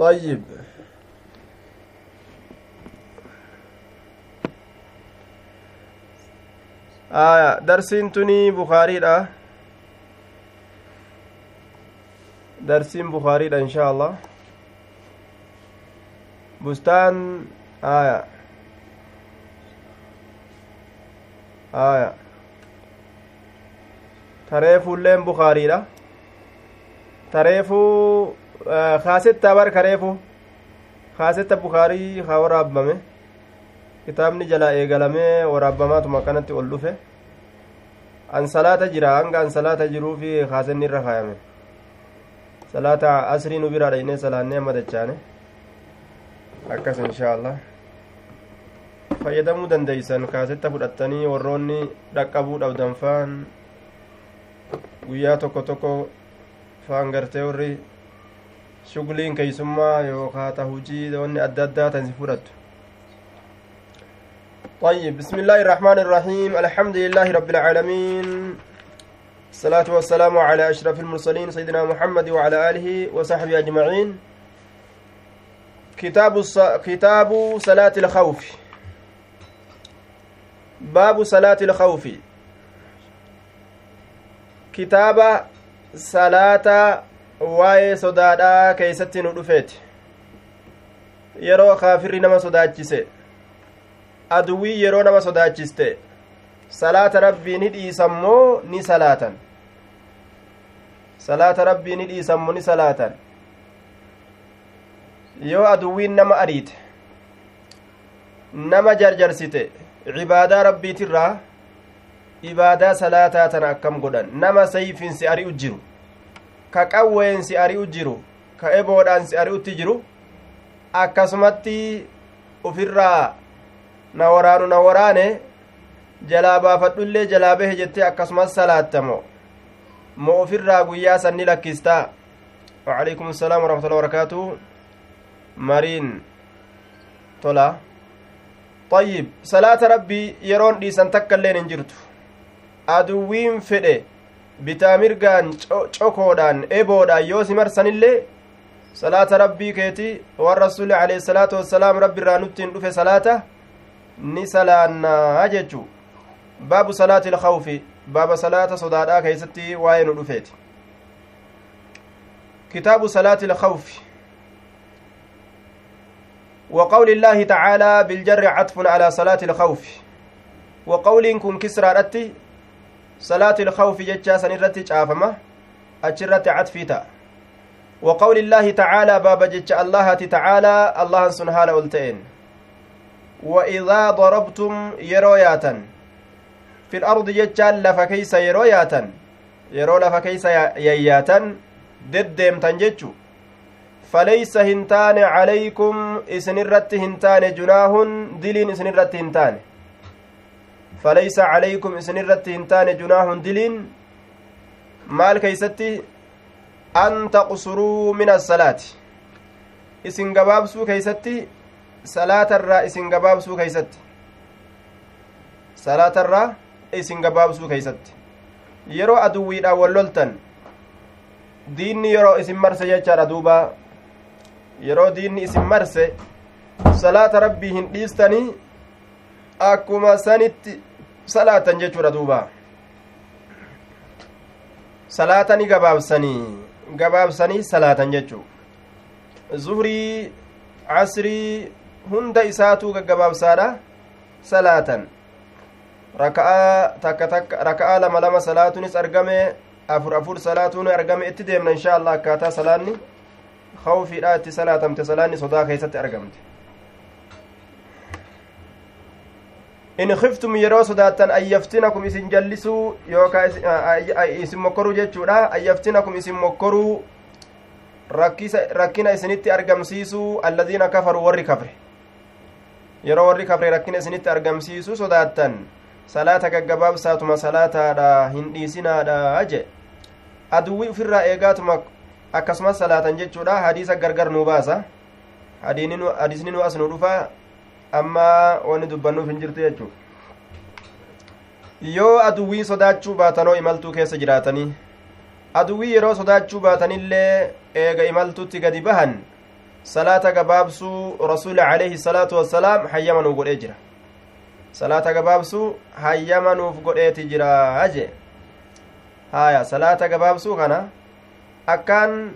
طيب. آية درسين تني بخاري ده درسين بخاري ده إن شاء الله. بستان آية. آية. tareefuu illeen bukaariidha tareefuu kaasetta bar kareefuu kaasetta bukaarii haa waraabbame kitaabni jalaa eegalamee waraabbamaatuma akkanatti ol dhufe ansalaata jira hanga ansalaata jiruufi kaasenni irra kaayame salaata asrii nu biraa dhaynee salaannee amma dachaane akkas inshaa allah fayyadamuu dandeeysan kaasetta fudhattanii warroonni dhaqqabuu dhabdan faan guyyaa tokko tokko faan gartee warri shugliin keeysummaa yookaa ta hujii wanni adda addaa tan si fudhattu طيب بسم الله الرحمن الرحيم الحمد لله رب العالمين الصلاة والسلام على أشرف المرسلين سيدنا محمد وعلى آله وصحبه أجمعين كتاب الص... كتاب صلاة الخوف باب صلاة الخوف kitaaba salaata waa'ee sodaadhaa keeysatti nu dhufeeti. Yeroo kaafirri nama sodaachise. Aduwwii yeroo nama sodaachiste. Salaata rabbii ni dhiisammoo ni salaatan. Salaata rabbii ni dhiisammoo ni salaatan. Yoo aduwwiin nama ariite nama jarjarsite cibaadaa rabbiitirraa ibaadaa salaataa tana akkam godhan? Nama sayfiin si ari'u jiru ka qawween si ari'u jiru ka eboodhaan si ari'utti jiru akkasumatti ufirraa na waraanu na waraane jalaa baafadhullee jalaa bahe jettee akkasumas salaattamo mo ufirraa guyyaa sanni lakkistaa وعليكم السلام ورحمة الله وبركاته مارين tola طيب صلاة ربي يرون ديسان تكا اللين انجرتو aduwwiin fedhe bitaa mirgaan cokoodhaan eboodhaan yoo si marsanillee salaata rabbii keeti waan rasuli alayhi salaatu wassalaam rabbi irraa nuttiin dhufe salaata ni salaannaa jechu baabu salaati ilkawfi baaba salaata sodaadhaa keeysatti waa'ee nu dhufeeti kitaabu salaati ilkawfi وقول الله تعالى بالجر عطف على صلاة الخوف وقول كن كسرى صلاة الخوف جتشا سنرتي شافمة أجرتي عطفيتا وقول الله تعالى باب جتشا الله تعالى الله سنهال ألتين وإذا ضربتم يروياتا في الأرض جتشا لفكيس يروياتا يرو لفكيس يياتا ددمتن جتشو فليس هنتان عليكم إسنرت هنتان جناه دلين إسنرت هنتان فليس عليكم إسنرت هنتان جناه دلين مال كيستي أن تقصروا من الصلاة إسن قبابسو كيستي صلاة الرا إسن قبابسو كيستي صلاة الرا إسن قبابسو كيستي yeroo aduwwiidhaan wal loltan diinni yeroo isin marse jechaadha duuba yeroo diinni isin marse salaata rabbii hin dhiistanii akkuma sanitti salaatan jechuudha duuba salaatanii gabaabsanii gabaabsanii salaatan jechuu zuhrii casrii hunda isaatuu gaggabaabsaadha salaatan raka'aa takka takka raka'aa lama lama salaatuunis argame afur afur salaatuun argame itti deemna insha allah akkaataa salaanni khawfiidha itti salaatamte salaanni sodaa keessatti argamte in khiftum yeroo sodaattan ayyaftinakum isin jallisuu yookaa isin mokkoruu jechuudha ayyaftinakum isin mokkoruu rakkina isinitti argamsiisuu alladiina kafaruu warri kafre yeroo warri kafre rakkina isinitti argamsiisuu sodaattan salaata gaggabaabsaatuma salaataadha hin dhiisinaadha je aduwwi ufirraa eegaatuma akkasumas salaatan jechuudha hadiisa gargar nuu baasa hadiisni nu as nu dhufa amma wanni dubbannuuf hin jirtu jechuu yoo aduwwii sodaachuu baatanoo imaltuu keessa jiraatanii aduwwii yeroo sodaachuu baatanillee eega imaltuutti gadi bahan salaata gabaabsuu rasuuli alayhi salaatu wassalaam hayyama nuuf godhee jira salaata gabaabsuu hayyama nuuf godheeti jira jee haya salaata gabaabsuu kana akkaan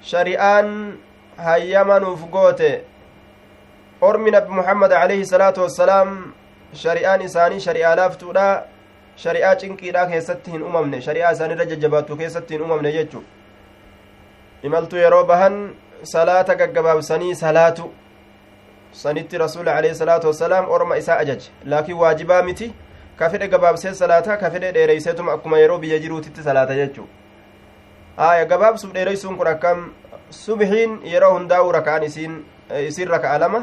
shari'aan hayyama nuuf goote ormi nabi muhammad alayhi salaatu wassalaam shari'aan isaanii shari'aa laaftuudha shari'aa cinqiidhaa keessatti hin umamne shari'aa isaanirra jajjabaattu keessatti hin umamne jechu imaltu yeroo bahan salaata gaggabaabsanii salaatu sanitti rasuuli alayhi salaatu wassalaam orma isaa ajaje laakiin waajibaa miti ka fedhe gabaabsee salaata ka fedhe dheereyseetuma akkuma yeroo biyya jiruutitti salaata jechuu aya gabaabsuuf dheereysuun kun akkam subhiin yeroo hundaa'u raka'an isiin isin raka'a lama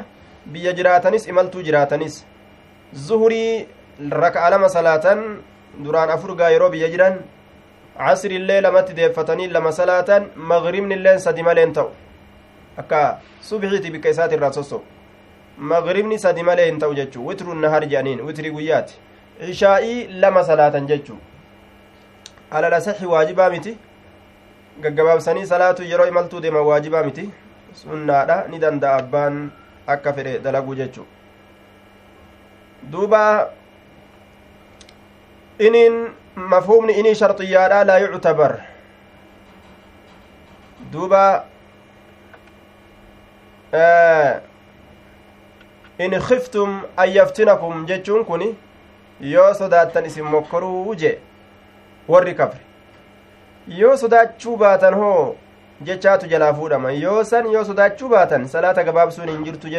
biyya jiraatanis imaltuu jiraatanis zuhurii raka'a lama salaatan duraan afur gaa yeroo biyya jiran casriillee lamatti deeffatanii lama salaatan magribnilleen sadi maleen ta'u akka subxiiti bikka isaati irraa sosso magribni sadi malee hin ta'u jechuu witru nahar jedhaniin witrii guyyaati ishaa'ii lama salaatan jechuu alala saxi waajibaa miti gaggabaabsanii salaatu yeroo imaltuu deeman waajibaa miti sunnaadha ni danda'a abbaan akka fedhe dalaguu jechuu duuba inin mafhumni inii sharxiyyaadha laa yuctabar duuba in khiftum an yaftinakum jechuun kun yoo sodaattan isin mokkoruu je warri kafre yoo sodaachuu baatan hoo jechaatu jalaa fuudhama yoo san yoo sodaachuu baatan salaata gabaabsuun hin jirtu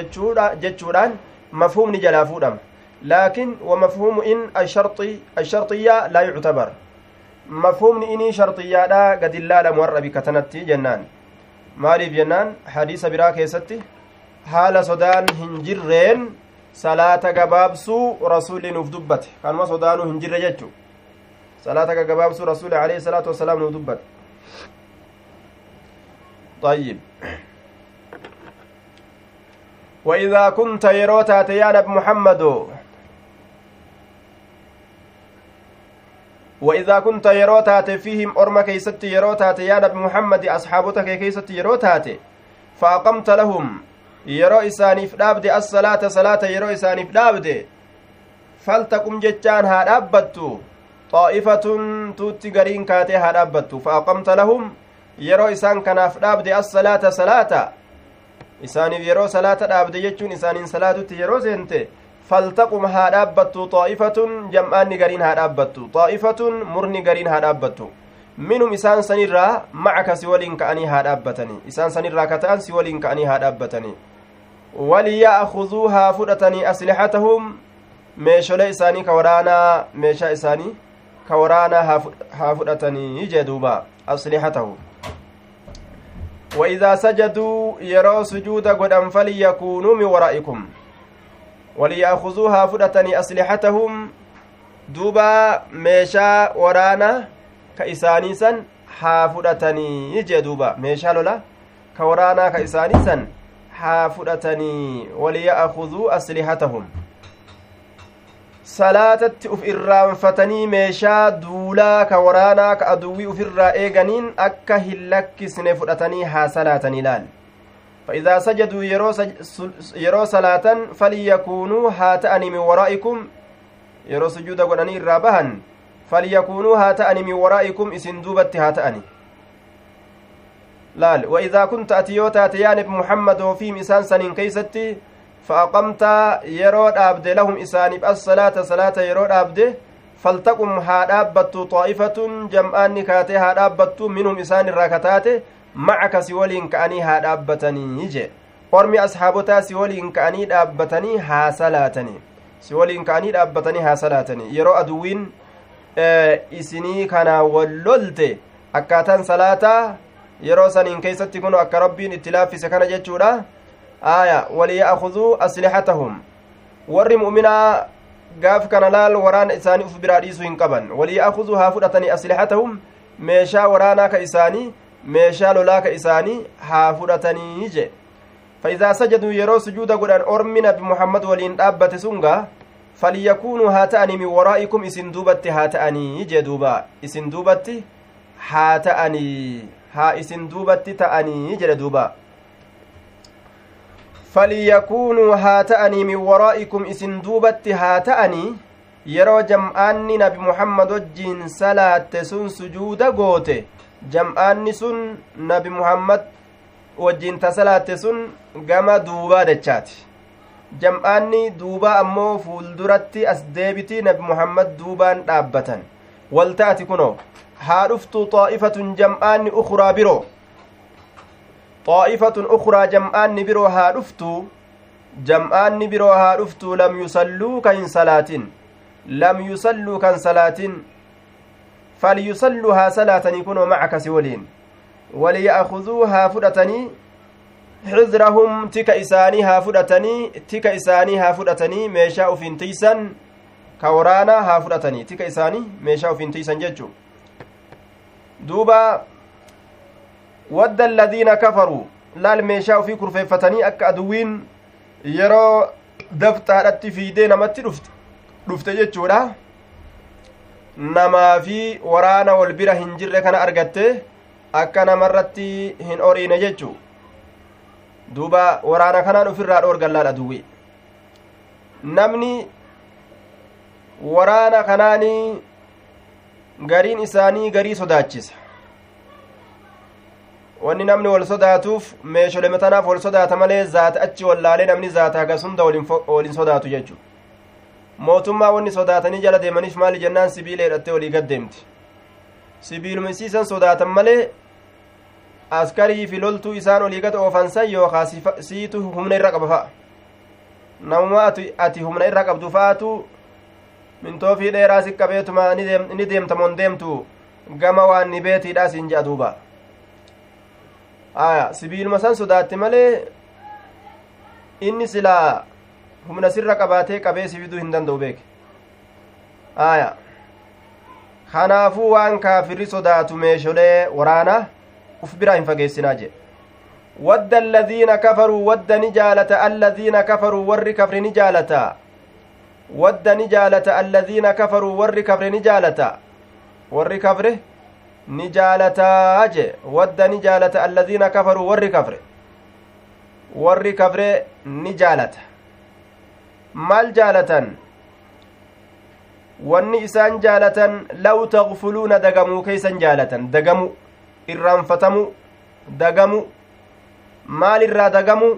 jechuudhaan mafhumni jalaa fuudhama laakin wamafhuumu in asharxiyyaa laa yuctabar mafhumni inii sharxiyyaadha gadillaadhamu warra bikka tanatti jennaan maaliif jennaan hadiisa biraa keessatti haala sodaan hin jirreen salaata gabaabsuu rasuulli nuuf dubbate kanuma sodaanuu hin jirre jechu salaata gagabaabsuu rasuuli alayhi salaatu wasalaam nuuf dubbate طيب. وإذا كنت يروتا تيانا بمحمد وإذا كنت يروتا فيهم أرما كي ستي يروتا تيانا محمد أصحابتك كي ستي يروتا فأقمت لهم يروي ساني فلابد الصلاة صلاة يروي ساني فلابد فلتكم جتان هاد أبدتو. طائفة توتي غرين كاتي هاد أبدتو. فأقمت لهم yeroo isaan kanaaf dhaabde assalaata salaata isaaniif yeroo salaata dhaabde jechuun isaaniin salaatutti yeroo seente faltaqum haa dhaabbattu xaa'ifatun jam'aanni gariin haa dhaabbattu xaa'ifatun murni gariin haa dhaabbattu minum isaan sanirraa macaka si waliin ka'anii haa dhaabbatanii isaan sanirraa kata'an si waliin ka'anii haa dhaabbatanii waliya'khuduu haa fudhatanii aslixatahum meesholee isaanii ka waraanaa meeshaa isaanii ka waraanaa haa fudhatanii jee duuba aslixatahum وإذا سجدوا يروا سجود قدام فليكونوا من ورائكم. وليأخذوها فدتني أسلحتهم. دوبا ميشا ورانا كإساني سن ها فدتني يجي دوبا ميشا لولا كورانا كإساني سن haa fudhatanii waliya'khuduu aslihatahum salaatatti uf irraanfatanii meeshaa duulaa ka waraanaa ka aduwwii ufirraa eeganiin akka hin lakkisne fudhatanii haa salaatanii laal فإذا سجدوا يرو صلاة فليكونوا هاتأني من ورائكم يرو سجود قلني الرابهن فليكونوا هاتأني من ورائكم إسن دوبت هاتأني laal وإذا كنت أتيوتا تيانب محمد وفيهم إسان سنين كيستي فأقمت يرود أبد لهم إسانب الصلاة صلاة يرود أبد فلتقم هادابت طائفة جمعان نكاتي هادابت منهم إسان الراكتات معك سولين كأني هادابتني يجي ormi asxaabotaa si waliin ka'anii dhaabbatanii haa salaatanii si waliin ka'anii dhaabbatanii haa salaatanii yeroo aduwwiin isinii kanaa wallolte akkaataan salaataa yeroo saniin keeysatti kun akka rabbiin itti laaffise kana jechuudha aaya waliya'khuduu aslixatahum warri mu'minaa gaaf kana laal waraana isaanii uf biraa dhiisuu hin qaban waliya'khuduu haa fudhatanii aslixatahum meeshaa waraanaa ka isaanii meeshaa lolaa ka isaanii haa fudhatanii je فإذا سجدوا يرو سجود قدان أرمي نبي محمد ولين دابة سنغا فليكونوا هاتأني من ورائكم إسن دوبت هاتأني جدوبا إسن دوبت هاتأني haa isin duubatti ta'anii jedhe duuba isin duubatti haa ta'anii yeroo jam'aanni nabi muhammad wajjiin salaatte sun sujuuda goote jam'aanni sun nabi muhammad wajjiin ta salaatte sun gama duubaa dachaati jam'aanni duubaa ammoo fuulduratti as deebitii nabi muhammad duubaan dhaabbatan walta'ati kunoo haa dhuftu xaa'ifatun jam'aanni ukraa biroo jam'aanni biroo haa dhuftu lam yusalluu kan hin salaatin lam yusalluu kan salaatin falyusalluu haa salaatanii kunoo macakasi waliin waliya'khuduu haa fudhatanii xizrahum tika isaanii haa fudhatanii tika isaanii haa fudhatanii meeshaa ufiin tiisan ka waraanaa haa fudhatanii tika isaanii meeshaa ufiin tiisan jechuu duuba wadda alladiina kafaruu laal meeshaa ufii kurfeeffatanii akka aduwwiin yeroo dafxaadhatti fiidee namatti dhufte dhufte jechuudha namaa fi waraana wal bira hin jirre kana argatte akka namarratti hin oriine jechuu duuba waraana kanaan ufirraa dhoorgan laal aduwwi namni waraana kanaanii gariin isaanii garii sodaachisa wanni namni wal sodaatuuf meesholee tanaaf wal sodaata malee zaata achi wallaalee namni zaata hagas hunda waliin sodaatu jechu mootummaa wanni sodaatanii jala deemaniif maali jennaan sibiila hidhattee olii gad sibiilumisiisan sodaatan malee askarii fi loltuu isaan olii gad oofansan yookaa siitu humna irra qaba fa'a namuma ati humna irra qabdu fa'aatu mintoofii dheeraa si qabeetuma ni deemtamoon deemtu gama waan ni beetiidhaa siin jedha duuba aya sibiiluma san sodaatti malee inni silaa humna sirra qabaatee qabee si fiduu hin danda'u beeke aya kanaafuu waan kaafirri sodaatu meesholee waraana uf biraa hin fageessinaa jedhe wadda alladhiina kafaruu wadda ni jaalata alladhiina kafaruu warri kafri ni jaalata wadda ni jaalata alladhiina kafaruu warri kafre ni jaalata warri kafre ni jaalataa je wadda ni jaalata alladhiina kafaruu warri kafre warri kafre ni jaalata maal jaalatan wanni isaan jaalatan law tagfuluuna dagamuu keeysan jaalatan dagamu irraanfatamu dagamu maal irraa dagamu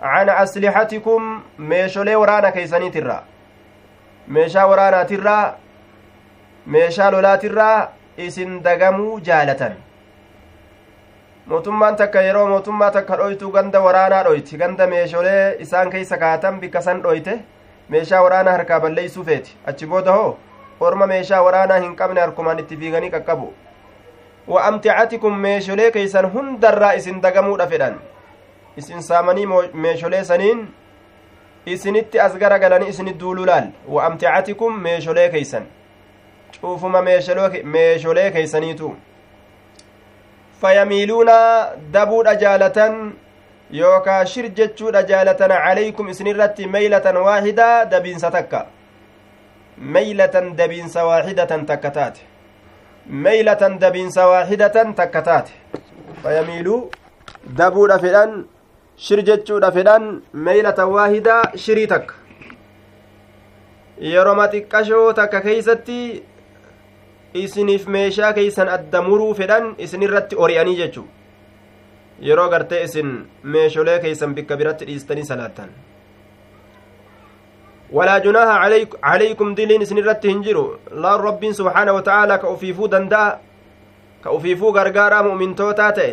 can aslixatikum meesholee waraana keeysaniitirraa meeshaa waraanaatirraa meeshaa lolaatirraa isin dagamuu jaalatan. Mootummaan takka yeroo mootummaa takka dhoytu ganda waraanaa dhoyti ganda meesholee isaan keeysa kaatan bikka san dhoyte meeshaa waraanaa harkaa balleeysuu feeti. Achi booda hoo orma meeshaa waraanaa hin qabne harkumaan itti fiiganii qaqqabu. Wa amticatikum meesholee keeysan hundarraa isin dagamuudha fedhan. Isin saamanii meesholee saniin isinitti as gara galanii isinit duuluu laal wa amticatikum meesholee keeysan cuufuma meesholee keeysaniitu fayamiiluuna dabuudha jaalatan yookaa shir jechuudha jaalatan calaykum isinirratti meeylatan waaxidaa dabiinsa takka meeylatan dabiinsa waaxidatan takka taate meeylatan dabiinsa waaxidatan takka taate fayamiiluu dabuudha fedhan shir jechuudha fedhan meeylatan waahidaa shirii takka yeroma xiqqashoo takka keeysatti isiniif meeshaa keeysan adda muruu fedhan isinirratti ori'anii jechu yeroo gartee isin meesholee keeysan bikka biratti dhiistanii salaattan walaa junaaha calaykum diliin isinirratti hin jiru laan rabbiin subxaana wata'aalaa ka ufiifuu danda'a ka ufiifuu gargaaraa mu'mintootaa ta'e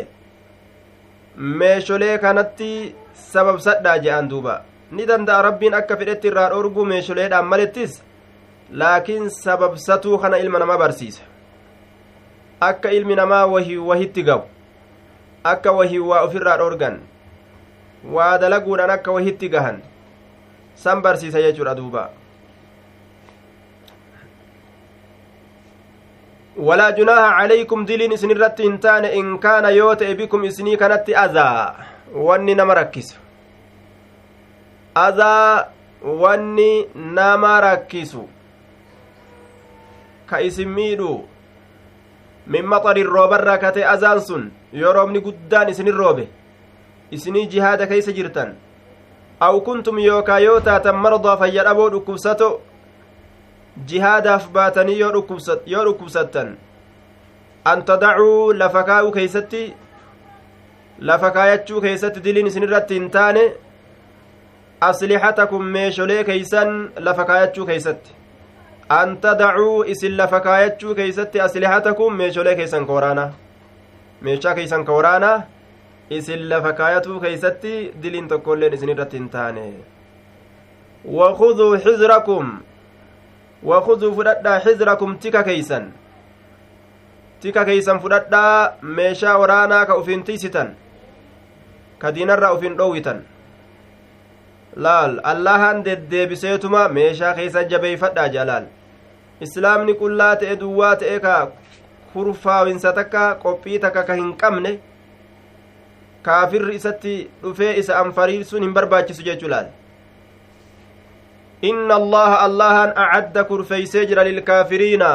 meesholee kanatti sababsadhaa je'an duuba ni danda'a rabbiin akka fedhetti irraa dhorguu meesholeedhaan malittis laakiin sababsatuu kana ilma namaa barsiisa akka ilmi namaa wahii wahitti gabu akka wahii waa ofirraa dhorgan waa dalaguudhaan akka wahitti gahan san barsiisa jechuudha duuba walaa junaaha calaykum diliin isin irratti hin taane in kaana yoo ta'e bikum isinii kanatti azaa wanni nama ka isin miidhu min maxarin roobarraa kate azaan sun yoo roobni guddaan isinin roobe isinii jihaada keeysa jirtan aw kuntum yookaa yoo taatan mardaa fayyadhaboo dhukkubsato jihaadaaf baatanii yoo dhukkubsattan an tadacuu lafa kaa'uu keeysatti lafa kaayachuu keeysatti diliin isin irratti hin taane aslixatakum meesholee keeysan lafa kaayachuu keeysatti an tadacuu isin lafa kaayachuu keeysatti aslixatakum meesholee keeysan ka waraanaa meeshaa keeysan ka waraanaa isin lafa kaayatuu keeysatti diliin tokkoilleen isin irratti hin taane wakuduu xizrakum wakuduu fudhadhaa xizrakum tika keeysan tika keeysan fudhadhaa meeshaa waraanaa ka ufin tiisitan ka diinarraa ufin dhoowwitan laal allahan deddeebiseetuma meeshaa keeysan jabeeyfadhaa jalaal islaamni qullaa ta'e duwwaa ta'e ka kurfaawinsa takka qophii takka ka hin qabne kaafirri isatti dhufee isa anfariirsuun hin barbaachisu jechuu laal inna allaha allahan acadda kurfeeysee jira lilkaafiriina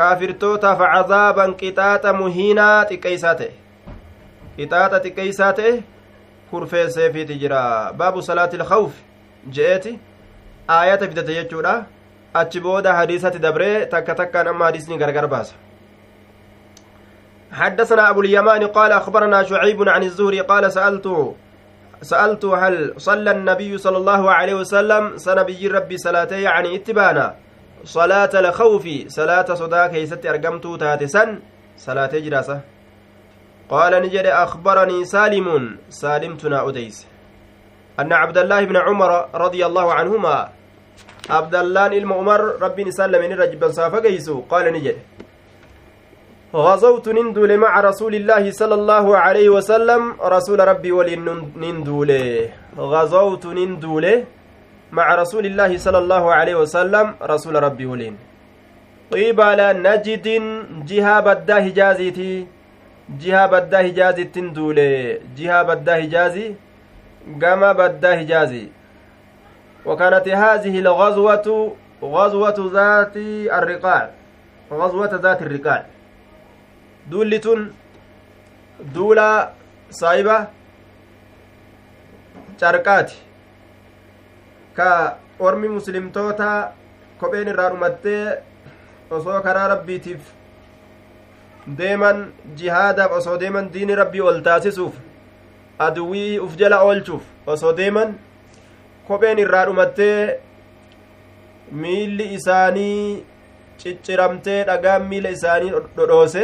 kaafirtootaaf cazaaban qixaaxa muhiinaa xiqqeeysaa ta'e qixaaxa xiqqeeysaa ta'e kurfeesseefiiti jira baabu salaati ilkhawf je'eeti aayata fidate jechuudha achi booda hadiisatti dabree takka takkaan amma hadiisni gargar baasa. حدثنا أبو اليمان قال أخبرنا شعيب عن الزهري قال سألت سألت هل صلى النبي صلى الله عليه وسلم سنبي ربي صلاته يعني اتبانا؟ صلاة الخوف صلاة صدا كيست أرقمت تاتسا صلاة جراسة قال نجد أخبرني سالم سالمتنا أديس. أن عبد الله بن عمر رضي الله عنهما عبد الله المؤمر ربي سلم من رجب صافقيسو قال نجد. غزوت نندول مع رسول الله صلى الله عليه وسلم رسول ربي ولي نندول غزوت نندول مع رسول الله صلى الله عليه وسلم رسول ربي ولين قبل نجد جهة بدا هجازيتي جهة تندول جهة بدا هجازي هجازي وكانت هذه الغزوة غزوة ذات الرقاع غزوة ذات الرقاع duula saayiba carqaati ka ormi muslimtoota kopheen irraa dhumattee osoo karaa rabbiitiif deeman jihaadaaf osoo deeman diini rabbii ol taasisuuf aduwii uf jala oolchuuf osoo deeman kopheen irraa dhumattee miilli isaanii cicciramtee dhagaan miila isaanii dhodhoose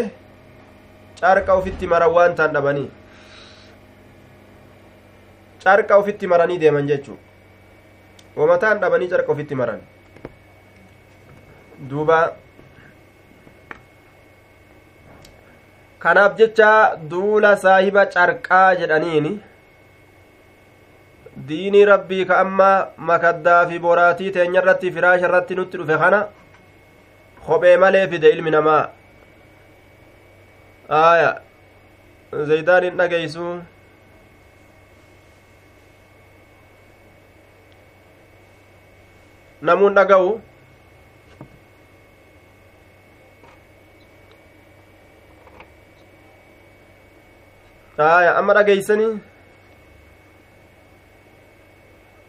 carqa ufitti maran waan taan dhabanii carqa ufitti maranii deeman jechuu wamataan dhabanii carqa ufitti maran duuba kanaaf jecha duula saahiba carqaa jedhaniini ka amma makaddaa fi boraatii teenya irratti firaasha irratti nutti dhufe kana kophee malee fide ilmi namaa aya zaydaan hin dhageysu namuun dhaga'u aya amma dhageeysanii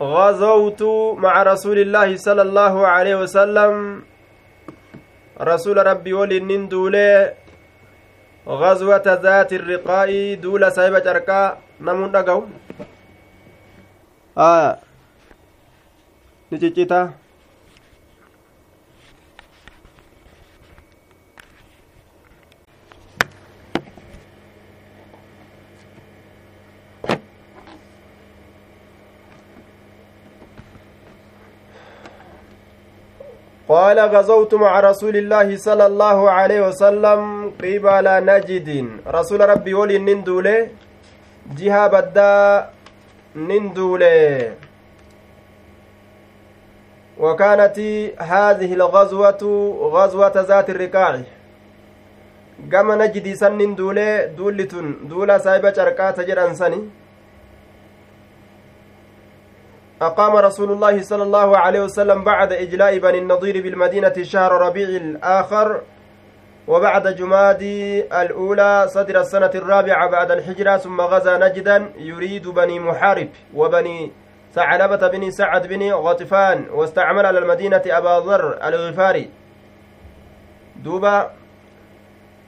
غزوت مع رسول الله صلى الله عليه وسلم. رسول ربي ولي نندولي غزوة ذات الرقاء دولة سايبة جركا نمون دقو آه. نجيجيتا. قال غزوت مع رسول الله صلى الله عليه وسلم قبل نجد. رسول ربي ولي نندولي جهة بدا نندولي. وكانت هذه الغزوة غزوة ذات الركاع قام نجدي سن نندولي دولتن دولا سايبة شركات جران سني. أقام رسول الله صلى الله عليه وسلم بعد إجلاء بني النضير بالمدينة شهر ربيع الآخر وبعد جمادي الأولى صدر السنة الرابعة بعد الحجرة ثم غزا نجدا يريد بني محارب وبني ثعلبة بن سعد بن غطفان واستعمل على المدينة أبا ذر الغفاري. دوبا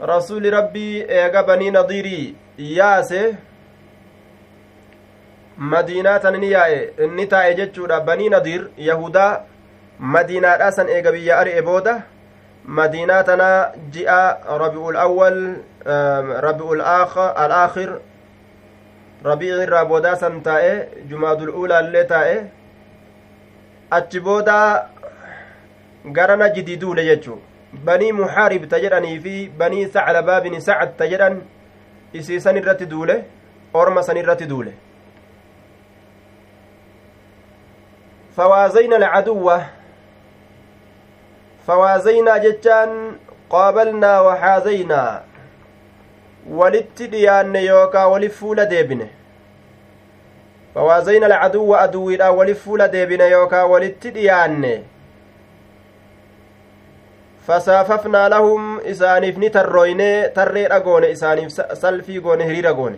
رسول ربي إيغا بني نضيري ياسه madiinaatan ni yaa'e inni taa'e jechuudha banii nadiir yahudaa madiinaadhaa san eega biyya ari'e booda madiinaa tanaa ji'a rabi'ul awwal rabi'ul alaakhir rabiici irraa boodaa san taa'e jumaadul uulaallee taa'e achi booda gara najidi duule jechuu banii muxaarib ta jedhanii fi banii saclabaa bini sacad ta jedhan isiisan irratti duule orma san irratti duule فوازينا العدو فوازينا جتان قابلنا وحازينا dhiyaanne yookaa walif fuula deebine fawaazayna alcaduwwa aduwiidha walif fuula deebine yookaa walitti dhiyaanne fasaafafnaa lahum isaaniif ni tarrooyne tarreedha goone isaaniif salfii goone hiriira goone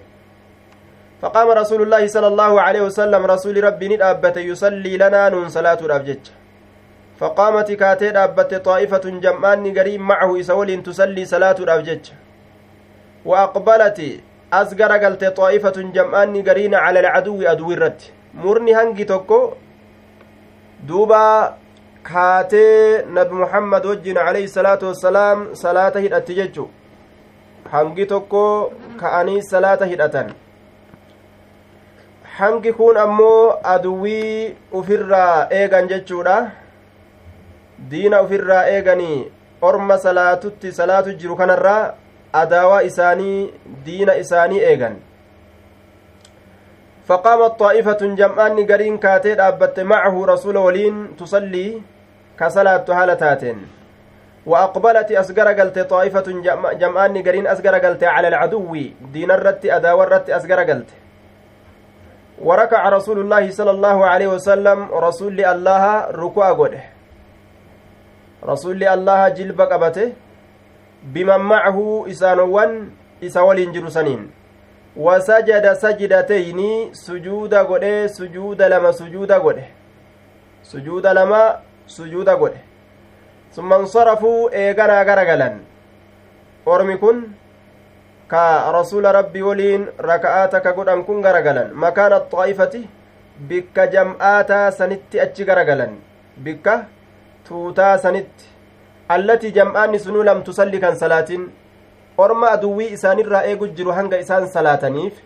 فقام رسول الله صلى الله عليه وسلم رسول ربي ندابت يصلي لنا نون صلاة الأبجج فقامت كاتي دابت طائفة جمعان قريب معه إسول تصلي صلاة الأبجج وأقبلت أسقر قلت طائفة جمعان قرين على العدو أدو الرد مرني هنجي توكو. دوبا kaatee nabi muhammad wajjin alayhi salaatu wassalaam salaata hidhatti jechu hangi tokko ka'anii salaata hangi kun ammoo aduwii ufirraa eegan jechuudha diina ufirraa eeganii orma salaatutti salaatu jiru kanarraa adaawaa isaanii diina isaanii eegan فقامت طائفة جمعان قرين كاتي دابت معه رسول ولين تصلي كصلاة هالتاتين وأقبلت أسقر قلت طائفة جمعان قرين أسقر قلت على العدو دين الرت أداوى الرت أسقر قلت وركع رسول الله صلى الله عليه وسلم رسول الله ركوع قده رسول الله جلب قبته isa waliin jiru saniin wasajada sajidateyni sujuuda godhe sujuuda lama sujuuda godhe sujuuda lama sujuuda godhe summa insarafuu eeganaa gara galan ormi kun ka rasuula rabbii waliin raka'aata ka godhan kun gara galan makaana xaa'ifati bikka jam'aataa sanitti achi gara galan bikka tuutaa sanitti allatii jam'aanni sunuu lam tusalli kan salaatin orma aduwwii isaanirraa eegu jiru hanga isaan salaataniif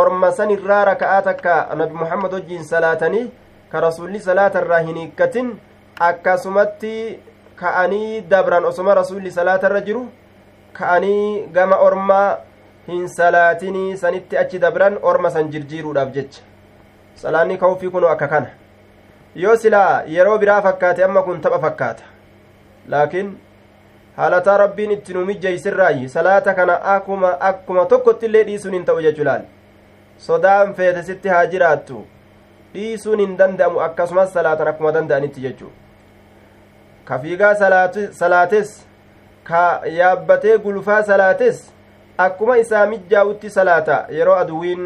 orma sanirraa raka'aa takka nabi muhammad wajjiin salaatanii ka rasuulli salaatarraa hin hiikkatin akkasumatti ka'anii dabran osoma rasuulli salaatarra jiru ka'anii gama ormaa hin salaatinii sanitti achi dabran orma san jirjiiruudhaaf jecha. Salaanni ka'uufii kunoo akka kana. Yoo silaa yeroo biraa fakkaate amma kun tapha fakkaata. Laakiin haalataa rabbiin itti nu mijjeeysirraayi. Salaata kana akkuma akkuma tokkotti illee dhiisuun hin ta'u jechuu laal sodaan feete sitti haa jiraattu. Dhiisuun hin danda'amu akkasumas salaatan akkuma danda'anitti jechuu. Ka fiigaa salaates ka yaabbatee gulfaa salaates akkuma isaa mijjaa'utti salaata yeroo aduwiin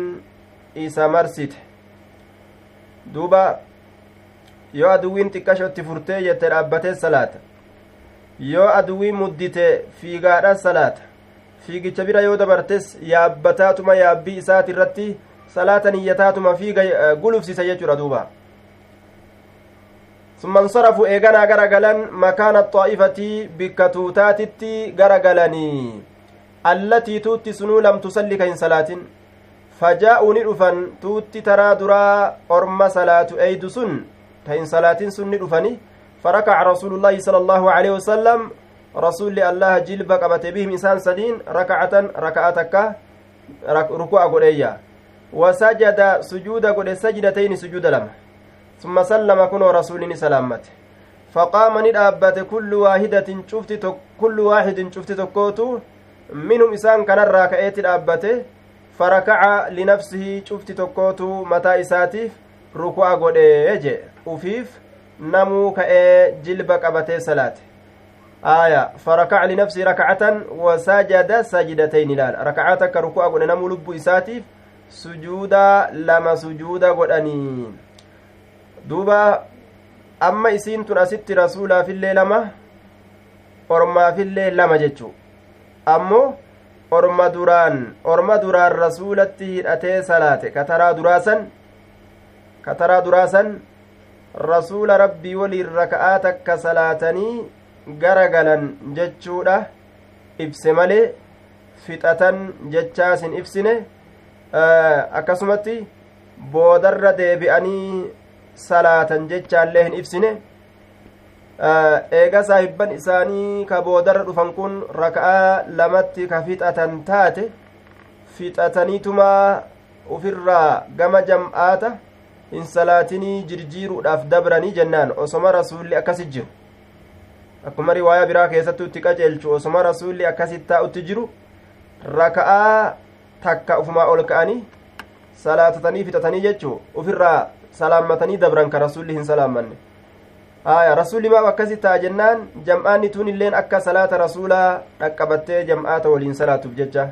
isa marsite duuba yoo aduwiin xiqqashotti furtee jette dhaabbatee salaata yoo aduwii muddite fiigaadha salaata fiigicha bira yoo dabartes yaabbataatuma yaabbii isaati irratti salaata niyyataatuma fiiga gulufsisa jechuudha duuba ثم انصرفوا إيغانا غرغلان مكان الطائفة بكتوتاتت غرغلاني التي توتي سنو لم تصلي كين صلاة فجاءوا ندفن توتي ترى درا أرم صلاة أيد سن. تين صلاة سن ندفني فركع رسول الله صلى الله عليه وسلم. رسول الله جلب قبت بهم إنسان سدين ركعة ركعتك ركوع قرية وسجد سجود قد سجدتين سجود لما ثم سلم كن رسول سلامت فقام ندابت كل واحدة شفت كل واحد شفت تكوتو منهم إنسان كان الراكعات دابته فركع لنفسه شفت تكوتو متى إساتيف ركوع قد وفيف namuu ka'ee jilba qabatee salaate aya farakaca linafsii rakacatan wasajada sajidatayn ilaala rakacaa takka ruku'a godhe namuu lubbuu isaatiif sujuuda lama sujuuda godhanii duuba amma isiin tun asitti rasuulaafillee lama ormaafillee lama jechuu. Ammoo orma duraan orma duraan rasuulatti hidhatee salaate. Kataraa duraasan kataraa duraasan rasuula rabbii waliin raka'aa takka salaatanii gara galan jechuudha. Ibse malee fixatan jechaas hin ibsine. Akkasumatti boodarra deebi'anii salaatan jechaallee hin ibsine. Eega saahibban isaanii ka boodarra dhufan kun raka'aa lamatti ka fixatan taate fixataniitumaa ufirraa gama jam'aata hin salaatinii jirjiiruudhaaf dabranii jennaan. Osoma rasuulli akkasi jiru. Akkuma riwaayaa biraa keessattu itti qaceelchu osoma rasuulli akkasitti taa'utti jiru. Raka'aa takka ufumaa ol ka'anii salaatatanii fixatanii jechuu ufirraa salaammatanii dabran ka rasuulli hin salaammanne haya rasuulli maaf akkasi ta'a jennaan jam'aanni tun illeen akka salaata rasuulaa dhaqqabattee jam'aata waliin salaatuuf jecha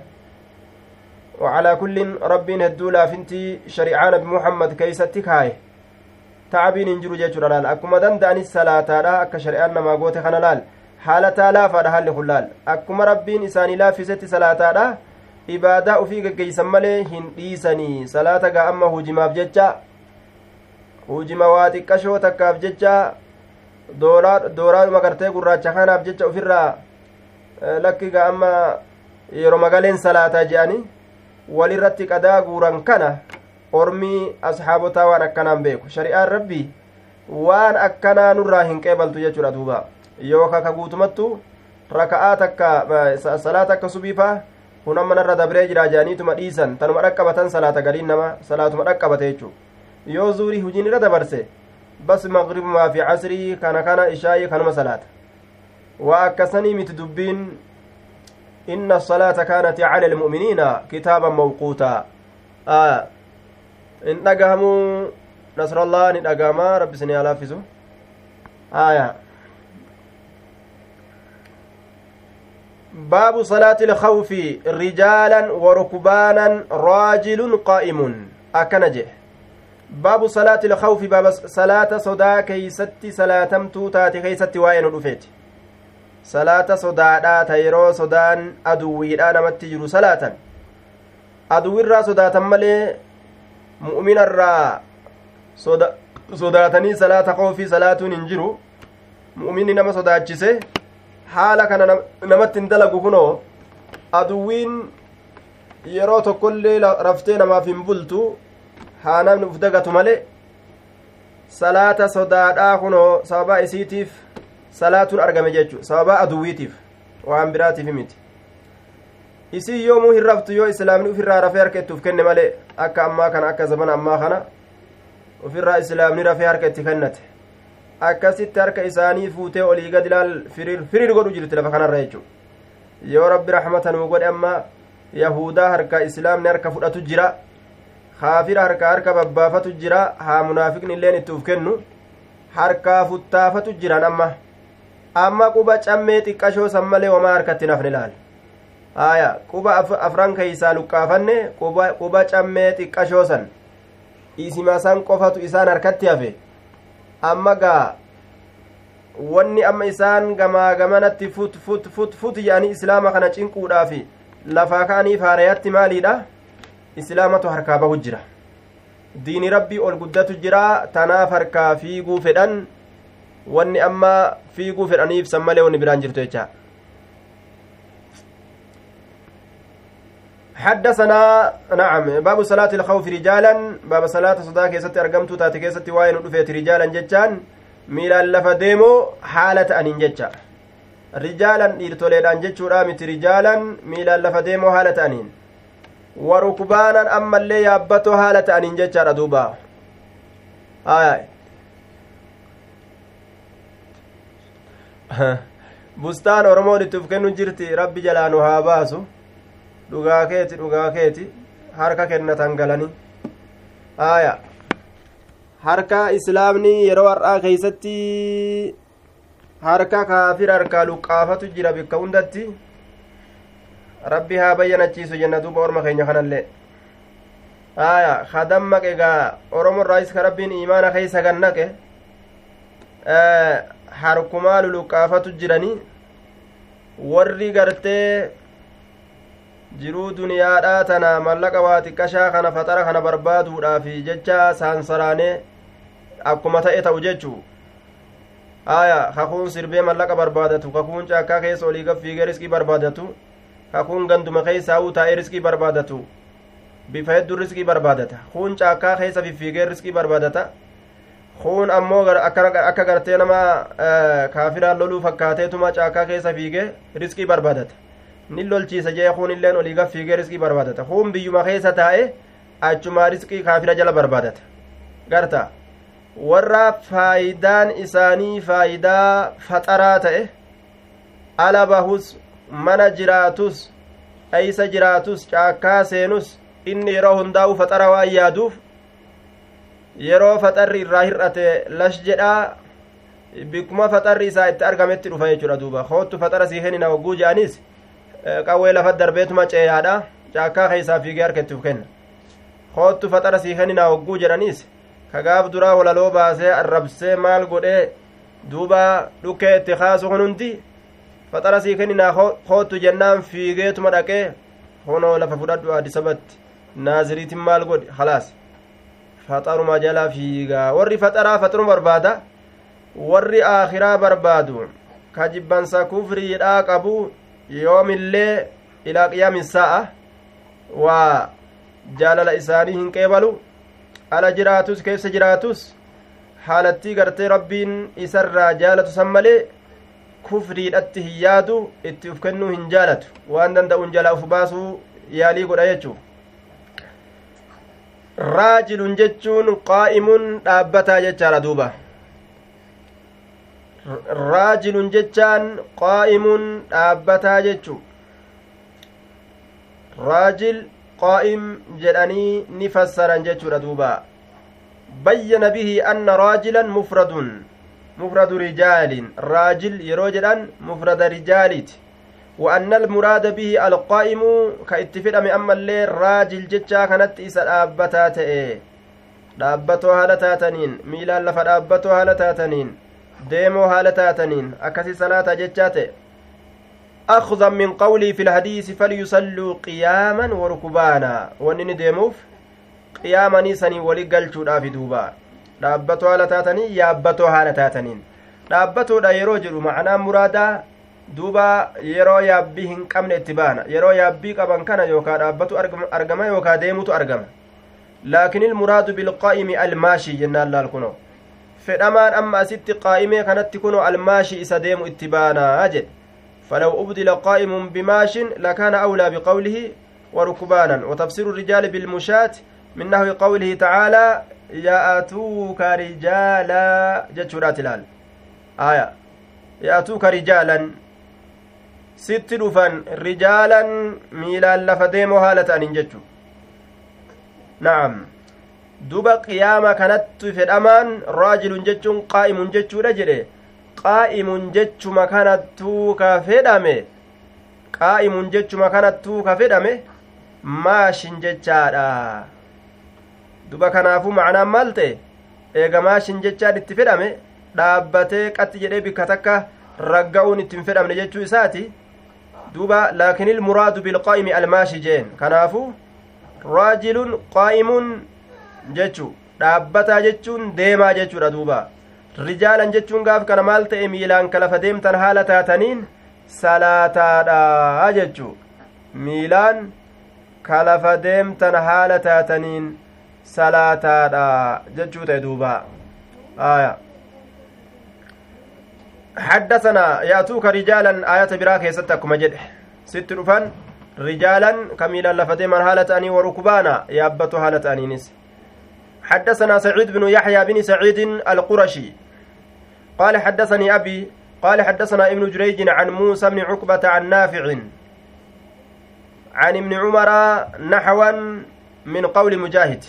وعلى كل ربين هدولا فنتي شريعة نبي محمد كيستي كاي تعبين انجرو جيشورا لال أكما دنداني الصلاة لا أكا شريعة نما قوتي خانا لال حالة لا فادا حال خلال أكما ربين إساني لا في ستي صلاة لا ufii geggeeysan malee hin dhiisanii salaata gaa amma hujimaaf jecha hujima waa xiqqashoo takkaaf jecha dooraadhuma gartee gurraacha kanaaf jecha ufirraa lakki gaa amma yeroo magaleen salaataa je'anii walirratti qadaa guuran kana ormii asxaabotaa waan akkanaan beeku shari'aan rabbii waan akkanaa nurraa hin qeebaltu jechuudha duuba yookaa ka guutumattu raka'aa takka salaata akka subiifaa kun amma narra dabree jira jedhaniituma dhiisan tanuma dhaqqabatan salaata galiin nama salaatuma dhaqqabate jechuu yoo zuurii hujiin irra dabarse bas maqribumaa fi casrii kana kana ishaayii kanuma salaata waa akkasanii miti dubbiin inna asalaata kaanat cala almu'miniina kitaaban mawquutaa aya in dhagahamuu nasrallah ni dhagahamaa rabbi isin halaafisu aya باب صلاة الخوف رجالا وركبانا راجل قائم أكنجه باب صلاة الخوف باب صلاة صدا كيست صلاة توتات كيست وين رفيت صلاة صدا تيرو صدان أدوي نمت جرو صلاة. أدوي الرا صدا ملي مؤمن الرا صدا صداتني صلاة خوفي صلاة ننجرو مؤمن نما صداتشسه haala kana namatti hin dalagu kunoo aduwwiin yeroo tokkollee raftee namaaf hin bultu haa namni uf dagatu male salaata sodaadhaa kunoo sababaa isiitiif salaatuun argame jechu sababaa aduwwiitiif waan biraatiif miti isii yoomuu hin raftu yoo islaamni ufirraa rafee harka itti uf kenne malee akka ammaa kana akka zamana ammaa kana ufirraa islaamni rafee harka itti kennate akkasitti harka isaanii fuutee olii gad ilaal firiir godhu jirti lafa kanarra jechu yoo rabbi raxmata nuu godhe amma yahudaa harka islaamni harka fudhatu jira kaafira harka harka babbaafatu jira. Haa munaafiqni illeen itti uf kennu. Harkaa futtaafatu jiran amma. Amma quba cammee xiqqashoo san malee homaa harkatti nafne laal haya quba afran keeysaa luqqaafanne quba cammee xiqqashoo san isima san qofatu isaan harkatti hafe. Amma gaa wanni amma isaan gamaa gamanatti fut fut fut fut yaanii islaama kana cinquudhaaf lafaa ka'anii faarayatti maaliidha islaamatu harkaa bahu jira. Diini rabbii ol guddatu jira tanaaf harkaa fiiguu fedhan wanni amma fiiguu fedhaniif san malee wanni biraan jirtu jecha. حدثنا نعم باب صلاة الخوف رجالا باب صلاة صداك يستي أرقمت تاتي كيستي واين ودفيت رجالا جتان ميلا لفا ديمو حالة أنين جتا رجالا إرتوليدان جتشو رامت رجالا ميلا لفا ديمو حالة أنين أما اللي يابتو حالة أنين جتا ردوبا آي bustaan oromoon itti uf kennu jirti rabbi jalaa nu haa baasu dhugaa keeti dhugaa keeti harka kennatan galanii aya harka islaamni yeroo har'aa keeysatti harka kaafir harkaa luqqaafatu jira bikka hundatti rabbi haa bayyanachiisu jenna duuba orma keenya kanallee aya ka dammaqe gaa oromorraayis ka rabbiin imaana keeysa gannaqe harkumaa luluqqaafatu jiranii warri gartee jiruu duniyaadhaa tana mallaqa waa xiqqashaa kana faxara kana barbaaduudhaafi jecha saansaraanee akkuma ta'e ta'u jechuu aya kakuun sirbee mallaqa barbaadatu kakuun caakkaa keessa olii gaffiigee riskii barbaadatu kakuun ganduma keeysaa'uu taa'ee riskii barbaadatu bifa hedduu riskii barbaadata kuun caakkaa keessa fiffiigee riskii barbaadata kun ammoo akka gartee nama kaafiraan loluu fakkaateetuma caakkaa keessa fiigee riskii barbaadata nin lolchiisa jee kun illeen olii gaf fiigee riskii barbaadata kun biyyuma keessa taa'e achumaa riskii kaafira jala barbaadata garta warra faayidaan isaanii faayidaa faxaraa ta'e ala bahus mana jiraatus eeysa jiraatus caakkaa seenus inni yeroo hundaa'u faxara waan yaaduuf yeroo faxarri irraa hir'ate lash jedhaa bikkuma faxarri isaa itti argametti dhufa jechuudha duuba. Hoottu faxara sii kennina hogguu je'anis qawwee lafa darbeetuma ceeyaadha. Caakkaa keeysaa fiigee harka itti uf kenna. Hoottu faxara sii kennina hogguu jedhaniis kagaaf duraa walaloo baasee arrabsee maal godhee duuba dhukkee itti kaasu hunundi faxara sii kenninaa hoottu jennaan fiigeetuma dhaqee honoo lafa fudhadhu addisabatti naaziriitin maal godhe halaas faxaruma jala fiigaa warri faxaraa faxaruma barbaada warri aakhiraa barbaadu ka jibbansa kufriidhaa qabu yoomillee ilaa qiyaami saa'a waa jaalala isaanii hin qeebalu ala jiraatus keessa jiraatus haalattii gartee rabbiin isarraa jaalatu san malee kufriidhatti hin yaadu itti uf kennuu hin jaalatu waan danda'uun jalaa uf baasuu yaalii godha jechuu raajilun jechuun qaa'imun dhaabbataa jechaadha duuba raajilun jechaan qaa'imun dhaabbataa jechu raajil qaa'im jedhanii ni fassaran jechuudha duuba bayyana bihi anna raajilan mufradun rijaalin raajil yeroo jedhan mufrada rijaaliiti وأن المراد به القائم كاتفدم أما اللي راجل جتشا كانت إسا taataniin miilaan lafa dhaabbatoo haala taataniin deemoo haala taataniin akkasi salaata jechaa ta'e أخذا من قولي في الحديث فليصلوا قياما وركبانا ونني ديموف قياما نيساني ولقل شودا في دوبا dhaabbatoo haala taatanii yaabbatoo haala taataniin dhaabbatoodha yeroo jedhu macnaa muraadaa duuba yeroo yaabbii hin qabne itti baana yeroo yaabbii qaban kana yookaa dhaabbatu argama yookaa deemutu argama laakin ilmuraadu bilqaa'imi almaashii jennaan laal kuno fedhamaan amma asitti qaa'imee kanatti kuno almaashii isa deemu itti baanaa jedhe فلو أبدل قائم بماش لكان أولى بقوله وركبانا وتفسير الرجال بالمشاة من نحو قوله تعالى ya'atuuka rijaalaa jechuudhaat ilaal aya ya'atuuka rijaalan sitti dhufan rijaalan miilaan lafa deemoo haala ta'aniin jechu. Na'am. Duba qiyaama kanatti fedhamaan raajilun jechuun qaa'imun jechuudha jedhe. Qaa'imun jechuma kanattuu ka fedhame. Qaa'imun jechuma kanattuu ka fedhame? Maashin jechaadha. Duba kanaafuu macnaan maal ta'e eega maashin jechaan itti fedhame dhaabbatee qatti jedhee bikka takka ragga'uun ittiin fedhamne jechuu isaati duuba laakin ilmuraadu bilqaa'imi almaashi jeen kanaafu raajilun qaa'imun jechu dhaabbataa jechuun deemaa jechuudha duuba rijaalan jechuun gaaf kana maal ta'e miilaan ka lafa deemtan haala taataniin salaataadha jechu miilaan ka lafa deemtan haala taataniin salaataadha jechuu ta'e duuba. Aya. حدثنا يأتوك رجالا آية براك يستكم جد ست رفان رجالا كميلا لفتي من هالة أني وركبانا يابت هالة أني نس حدثنا سعيد بن يحيى بن سعيد القرشي قال حدثني أبي قال حدثنا ابن جريج عن موسى بن عقبة عن نافع عن ابن عمر نحوا من قول مجاهد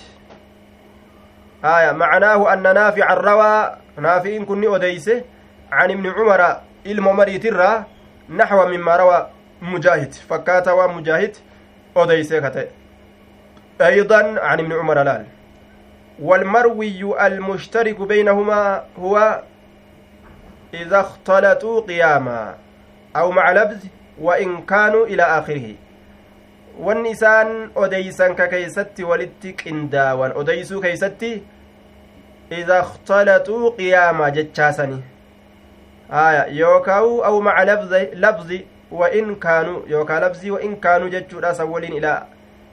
آية معناه أن نافع الروى نافع كني أديسه عن ابن عمر الممري ترى نحو مما روى مجاهد فكاتا ومجاهد أديسه أيضا عن ابن عمر لال والمروي المشترك بينهما هو إذا اختلطوا قياما أو مع لبز وإن كانوا إلى آخره wanni isaan odeysan ka keeysatti walitti qindaawan. Odeysuu keeysatti ida اختلطوا قياما jechaasani aya yookaa'u aw maca labzi وإن كانوا يوكا لبزي وإن كانوا جتشورا سولين إلى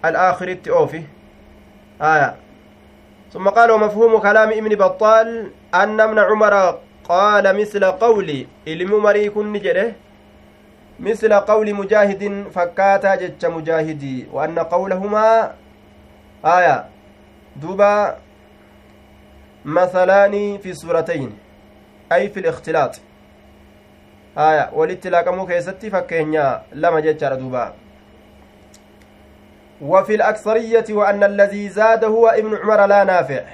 الآخر التؤوفي آية ثم قال ومفهوم كلام ابن بطال أن ابن عمر قال مثل قولي إلم مري كن جده مثل قول مجاهد فكاتا جتش مجاهدي وأن قولهما آية دوبا مثلان في سورتين أي في الاختلاط. آية ولت لاقمو كيستي فكينيا لما جتشار دوبا. وفي الأكثرية وأن الذي زاد هو ابن عمر لا نافع.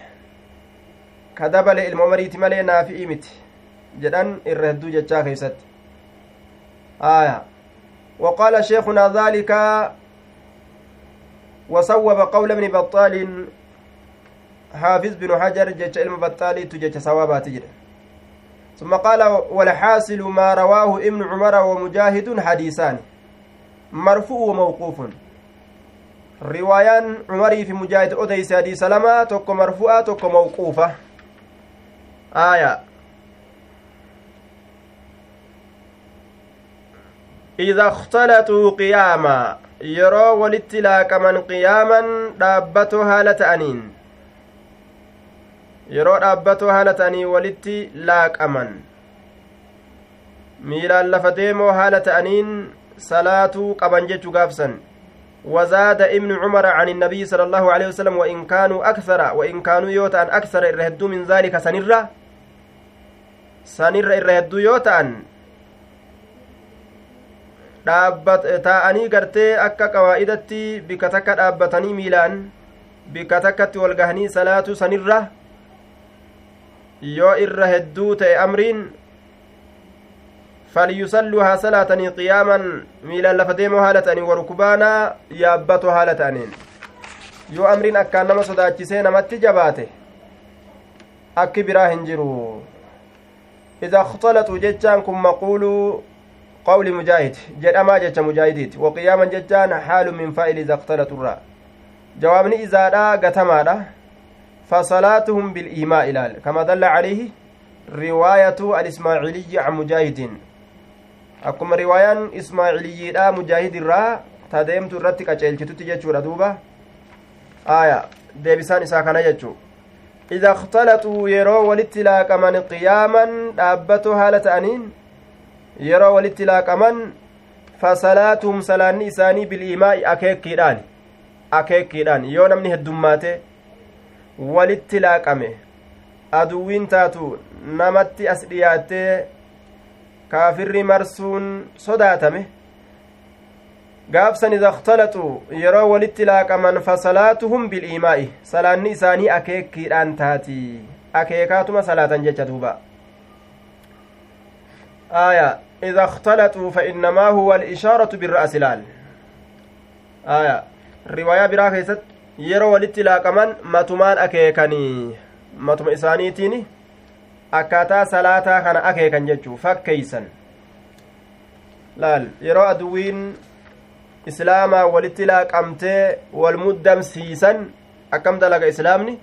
كدبل الممريت ملي نافع مت جدان الردو جتشا كيست. آية. وقال شيخنا ذلك وصوب قول ابن بطال حافظ بن حجر جتش علم بطالي تجتش صوابات ثم قال والحاصل ما رواه ابن عمر ومجاهد حديثان. مرفوع وموقوف. riwaayaan cumarii fi mujaahid odeyse hadiisa lama tokko marfu'a tokko mawquufa aya ida اختلطوا قياما yeroo walitti laaqaman qiyaaman dhaabbatoo haala ta'aniin yeroo dhaabbatoo haala ta'anii walitti laaqaman miilaan lafa deemoo haala ta'aniin salaatuu qaban jechuu gaafsan وزاد ابن عمر عن النبي صلى الله عليه وسلم وإن كانوا أكثر وإن كانوا يوتان أكثر الرهدو من ذلك سنرة سنرة الرهدو يوتان taa'anii gartee akka qawaa'idatti bika takka dhaabbatanii miilaan bika takkatti wal gahanii salaatu sanirra yoo irra hedduu ta'e amriin فليصلوها صلاة قياما ميلا لفديمو هالتاني وركبانا يابتو هالتانين yoo amriin akkaan nama sodaachisee namatti jabaate akki biraa hin jiru ida اختلطوا jechaan kun maquuluu qawli mujaahid jedhamaa jecha mujaahidiiti waqiyaaman jechaan xaalu min faa'ili ida اختلطوا jawaabni izaadha gatamaadha فصلاتهم بالإيماء إلال كما دل عليه رواية الإسماعيلي عن مجاهد akkuma riwaayaan ismaa'iliyyiidha mujaahid irraa ta deemtu irratti qaceelchitutti jechuudha duuba aya deebisaan isaa kana jechuu ida اختلطوا walitti laaqaman qiyaaman dhaabbatoo haala ta'aniin yeroo walitti laaqaman fasalaatuhum salaanni isaanii biliimaa'i akeekkiidhaan akeekkiidhaan yoo namni heddummaate walitti laaqame aduwwiin taatu namatti as dhiyaattee kaafirri marsuun sodaatame gaafsan ida اختلطوا yeroo walitti laaqaman fasalaatuhum biliimaa'i salaanni isaanii akeekkiidhaan taati akeekaatuma salaatan jecha duuba آية إذا اختلطوا فإنما هو الإشارة بالرأس لال آية رواية براكيست yeroo walitti laaqaman matumaan akeekanii matuma isaaniitiini akkaataa salaataa kana akeekan jechuu fakkeeysan laal yeroo aduwiin islaamaa walitti laaqamtee wal muddamsiisan akkam dalaga islaamni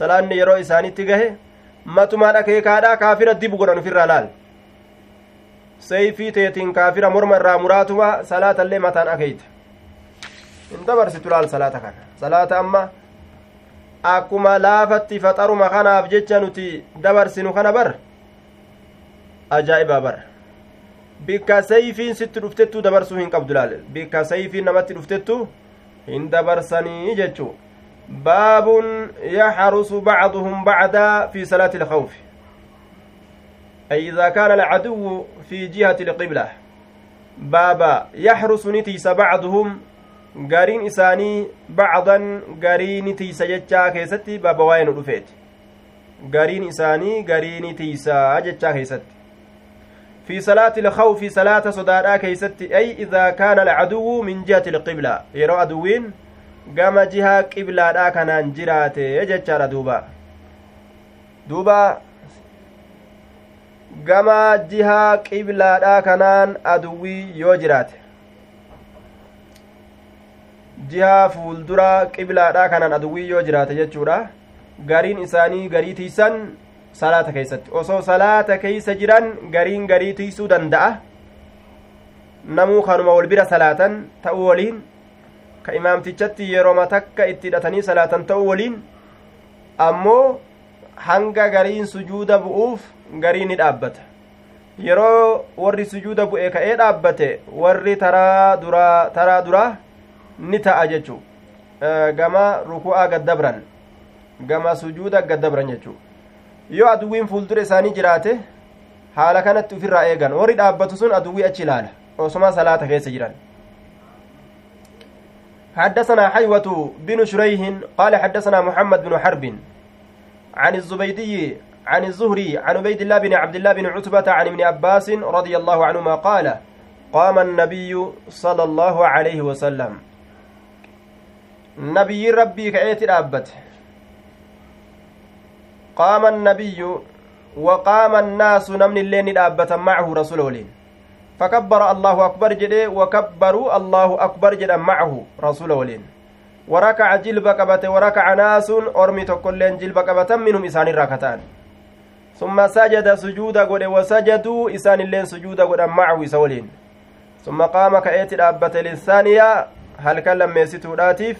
salaanni yeroo isaanitti gahe matumaan akeekaadha kaafira dibu godhan ufirraa laal seeyfii teetiin kaafira morma irraa muraatuma salaatallee mataan akeeyte hin dabarsitu laal salaata kana salaata amma akkuma laafatti faxaruma kanaaf jecha nuti dabarsinu kana bar ajaa'ibaa bar bikka sayfiin sitti dhuftettu dabarsuu hin qabdu laale bikka sayfiin namatti dhuftettu hin dabarsanii jechuu baabun yaxrusu bacduhum bacdaa fi salaati ilkhawfi أي إذا كان العدو في جهة القبلة بابا يحرس نتيس بعضهم gariin isaanii bacdan gariini tiisa jechaa keessatti baaba waa'ee nu dhufeeti gariin isaanii gariini tiisaa jechaa keessatti في صلاة الخوف صلاة صدادا كيست أي إذا كان العدو من جهة القبلة يرى أدوين gama jihaa qiblaadhaa kanaan jiraate jechaadha duuba duuba gama jihaa qiblaadhaa kanaan aduwwii yoo jiraate jihaa fuulduraa qiblaadhaa kanaan aduwwii yoo jiraate jechuudha gariin isaanii garii tiisan salaata keeysatti osoo salaata keeysa jiran gariin garii tiisuu danda'a namuu kanuma wal bira salaatan ta'uu waliin ka imaamtichatti yerooma takka itti hidhatanii salaatan ta'uu waliin ammoo hanga gariin sujuuda bu'uuf garii ni dhaabbata yeroo warri sujuuda bu'e ka'ee dhaabbate warri taraa duraa taraa duraa ni ta'a jechuu gama ruku'aa gaddabran gama sujuuda gaddabran jechuu yoo aduwwiin fuuldura isaanii jiraate haala kanatti ufirraa eegan warri dhaabbatu sun aduwwii achi ilaala osuma salaata keessa jiran حدثنا حيوة بن شريح قال حدثنا محمد بن حرب عن الزبيدي عن الزهري عن عبيد الله بن عبد الله بن عتبة عن ابن عباس رضي الله عنهما قال قام النبي صلى الله عليه وسلم. نبي ربي كأيت الأبت. qaama annabiyyu وقام الناس نمن اللين الأبة معه رسول فكبر الله أكبر جده وكبروا الله أكبر جدا معه رسول ولين وركع جلب قبته وركع ناس أرمي تكلين جلب قبة منهم إسان الركتان ثم سجد سجود قد وسجدوا إسان اللين سجود قد معه سولين ثم قام كأيت الأبة للثانية هل كلم ميسيتو راتيف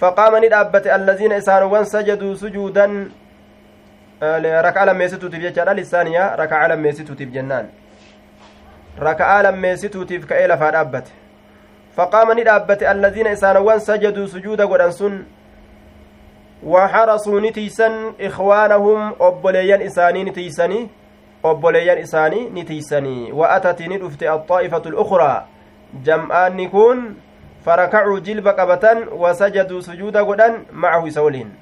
فقام ندأبت الذين إسان سجدوا سجودا rakaa lammeessituutiif jechaadha lisaaniyaa rakaa lammeessituutiif jennaan rakaa lammeessituutiif ka'ee lafaa dhaabbate faqaama ni dhaabbate allaziina isaanowwan sajaduu sujuuda godhan sun waxarasuu ni tiisan ikwaanahum isaanii ni tiisanii obboleeyyan isaanii ni tiisanii wa'atati ni dhufte axaa'ifatu lukraa jam'aanni kun farakacuu jilba qabatan wasajaduu sujuuda godhan macahu isa waliin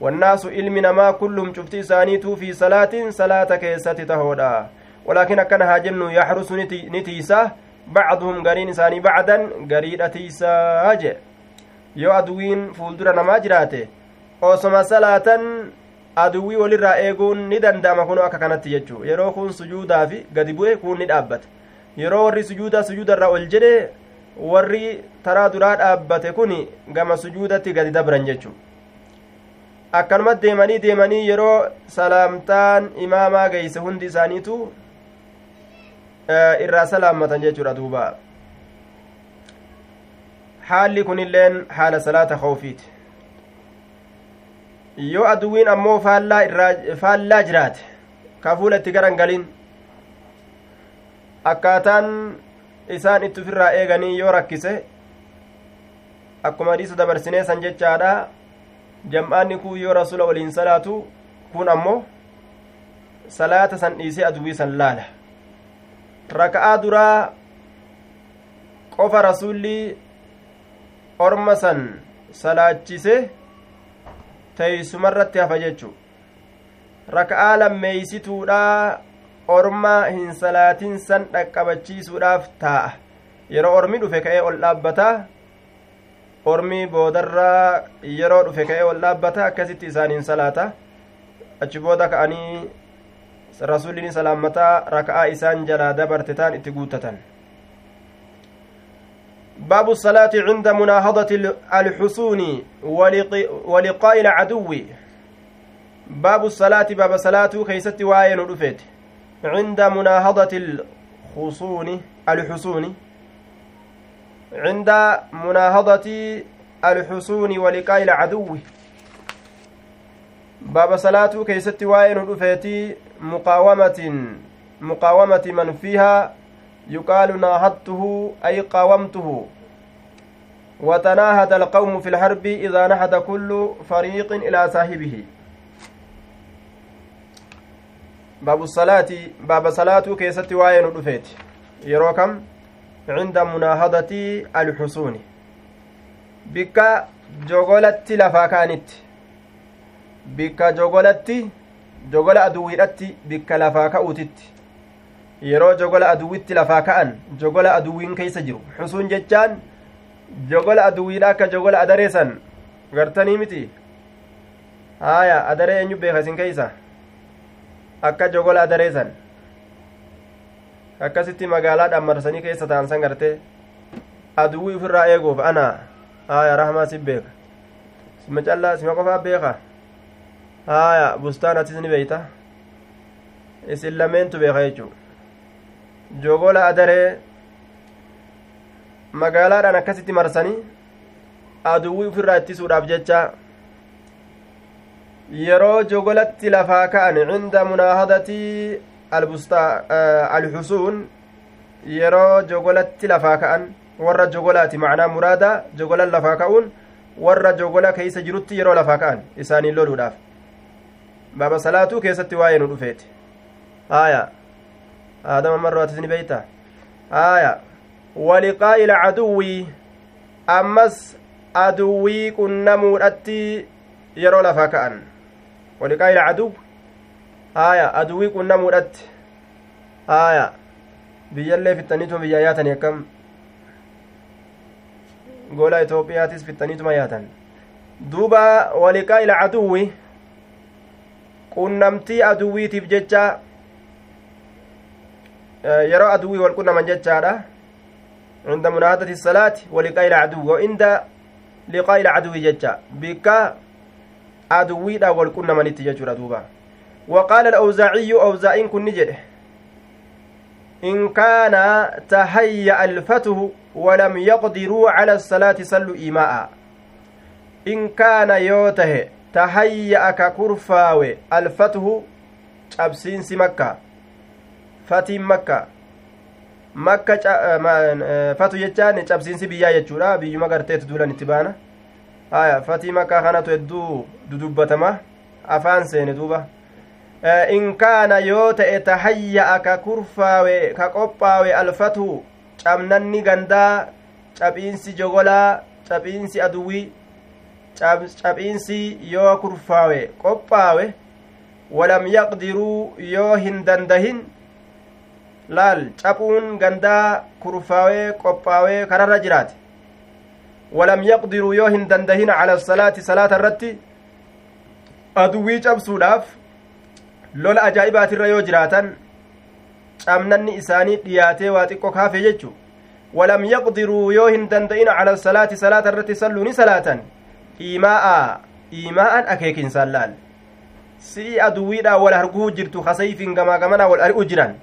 والناس علم نما كلهم شفت إسانيتو في صلاة صلاة كيسة تهودا ولكن أكن هاجن يحرس نتيسة بعضهم قرين إساني بعدا قريد هاجي yoo aduwiin fuuldura namaa jiraate osoma salaatan aduwii walirraa eeguun ni danda'ama kunoo akka kanatti jechuu yeroo kun sujuudaafi gadi bu'e kun ni dhaabbata. Yeroo warri sujuudaa sujuudarraa ol jedhe warri taraa duraa dhaabbate kun gama sujuudatti gadi dabran jechuu akkanuma deemanii deemanii yeroo salaamtaan imaamaa geeyse hundi isaaniitu irraa salaammatan jechuudha duuba. Haalli kunilleen haala salaata khawfiiti yoo aduwwiin ammoo faallaa jiraate ka fuula itti garangalin akkaataan isaan itti ufirraa eeganii yoo rakkise akkuma hadiisa dabarsinee san jechaadha. Jam'aanni kun yoo rasula waliin salaatu kun ammoo salaata san dhiisee aduwii san laala. Raka'aa duraa qofa rasulli orma san salaachise teeysumarratti hafa jechu. Raka'aa lammeeysituudha orma hin salaatin san dhaqqabachiisuudhaaf taa'a. Yeroo ormi dhufe ka'ee ol dhaabbataa ormii boodarraa yeroo dhufe ka'ee ol dhaabbata akkasitti isaaniin salaata. Achi booda ka'anii rasuulliin salaammataa raka'aa isaan jalaa dabarte taan itti guutatan باب الصلاة عند مناهضة الحصون ولقاء العدو. باب الصلاة باب صلاة كيست واين رفت عند مناهضة الخصون الحصون. عند مناهضة الحصون ولقاء العدو. باب صلاة كيست وين رفيتي مقاومة مقاومة من فيها يقال ناهضته أي قاومته. وتناهد القوم في الحرب إذا نهد كل فريق إلى صاحبه. باب الصلاة باب صلاة كيست وين رفيت يروكم عند مناهضة الحصون. بك جوغولتي لفا كانت. بك جوغولتي jogola aduwwiidhatti bikka lafaa ka'uutitti yeroo jogola aduwwitti lafaa ka'an jogola aduwwiin keeysa jiru xusuun jechaan jogola aduwiidha akka jogola adareesan gartanii miti haaya adaree eenyu beeka isin keeysa akka jogola adareesan akkasitti magaalaadhaan marsanii keessa ta'an san gartee aduwii ofirraa eeguuf ana haaya rahmaa si beeka sima callaa sima qofaa beeka haaya bustaan atis ni beeyta isin lameentu beeka jechuu jogola adaree magaalaadhaan akkasitti marsanii aduwwii ofirraa ittisuudhaaf jecha yeroo jogolatti lafaa ka'an cinda munaahadati alxusuun yeroo jogolatti lafaa ka'an warra jogolaati macnaa muraada jogolan lafaa ka'uun warra jogola keeysa jirutti yeroo lafaa ka'an isaaniin loluudhaaf baaba salaatuu keessatti waa'ee nu dhufeeti haaya marroo atis ni beeyta haaya waliqaa'i ilcaduwwi ammas aduwwii qunnamuudhatti yeroo lafaa ka'an waliqaa'i ilcaduwwi haaya aduwwii qunnamuudhatti haaya biyyallee fixxaniituma biyyaa yaatanii akkam gola itoophiyaatis fixxaniituma yaatan duuba waliqaa'i ilcaduwwi qunnamtii aduwwiitiif jecha yeroo aduwwii wal qunnaman jechaadha. منادة الصلاة ولقاء العدو وعند لقاء العدو ججا بك عدوي لا والكن من اتجاجر دوبا وقال الأوزاعي أوزاعين كن نجده إن كان تهيأ الفته ولم يقدروا على الصلاة صلوا إيماء إن كان يوته تهيأ ككرفاوي الفته أبسين مكة fatiin makka. Makka eh, eh, fatu jechaan cabsiinsi biyyaa jechuudha. Biyyuma garteetu duulan itti baana. Haya fatii makkaa kanatu hedduu dudubbatama. Afaan seene duuba. Eh, in kaana yoo ta'e tahayya'a ka kurfaawe ka qophaawe alfatu cabnanni gandaa cabhiinsi jogolaa cabhiinsi aduwii cabhiinsi yoo kurfaawe qophaawe walam yaqdiruu yoo hin dandahin laal caphuun gandaa kurfaawee qophaawee kararra jiraate walam yaqdiruu yoo hin dandahina cala salaati salaata irratti aduwwii cabsuudhaaf lola ajaa'ibaatirra yoo jiraatan cabnanni isaanii dhiyaatee waa xiqqo kaafe jechu walam yaqdiruu yoo hin danda'ina cala salaati salaata irratti salluu ni salaatan iimaa'a iimaa'an akeekinsaan laal si'i aduwwiidhaa wal arguu jirtu kasayfiin gamaa gamanaa wal ari'u jiran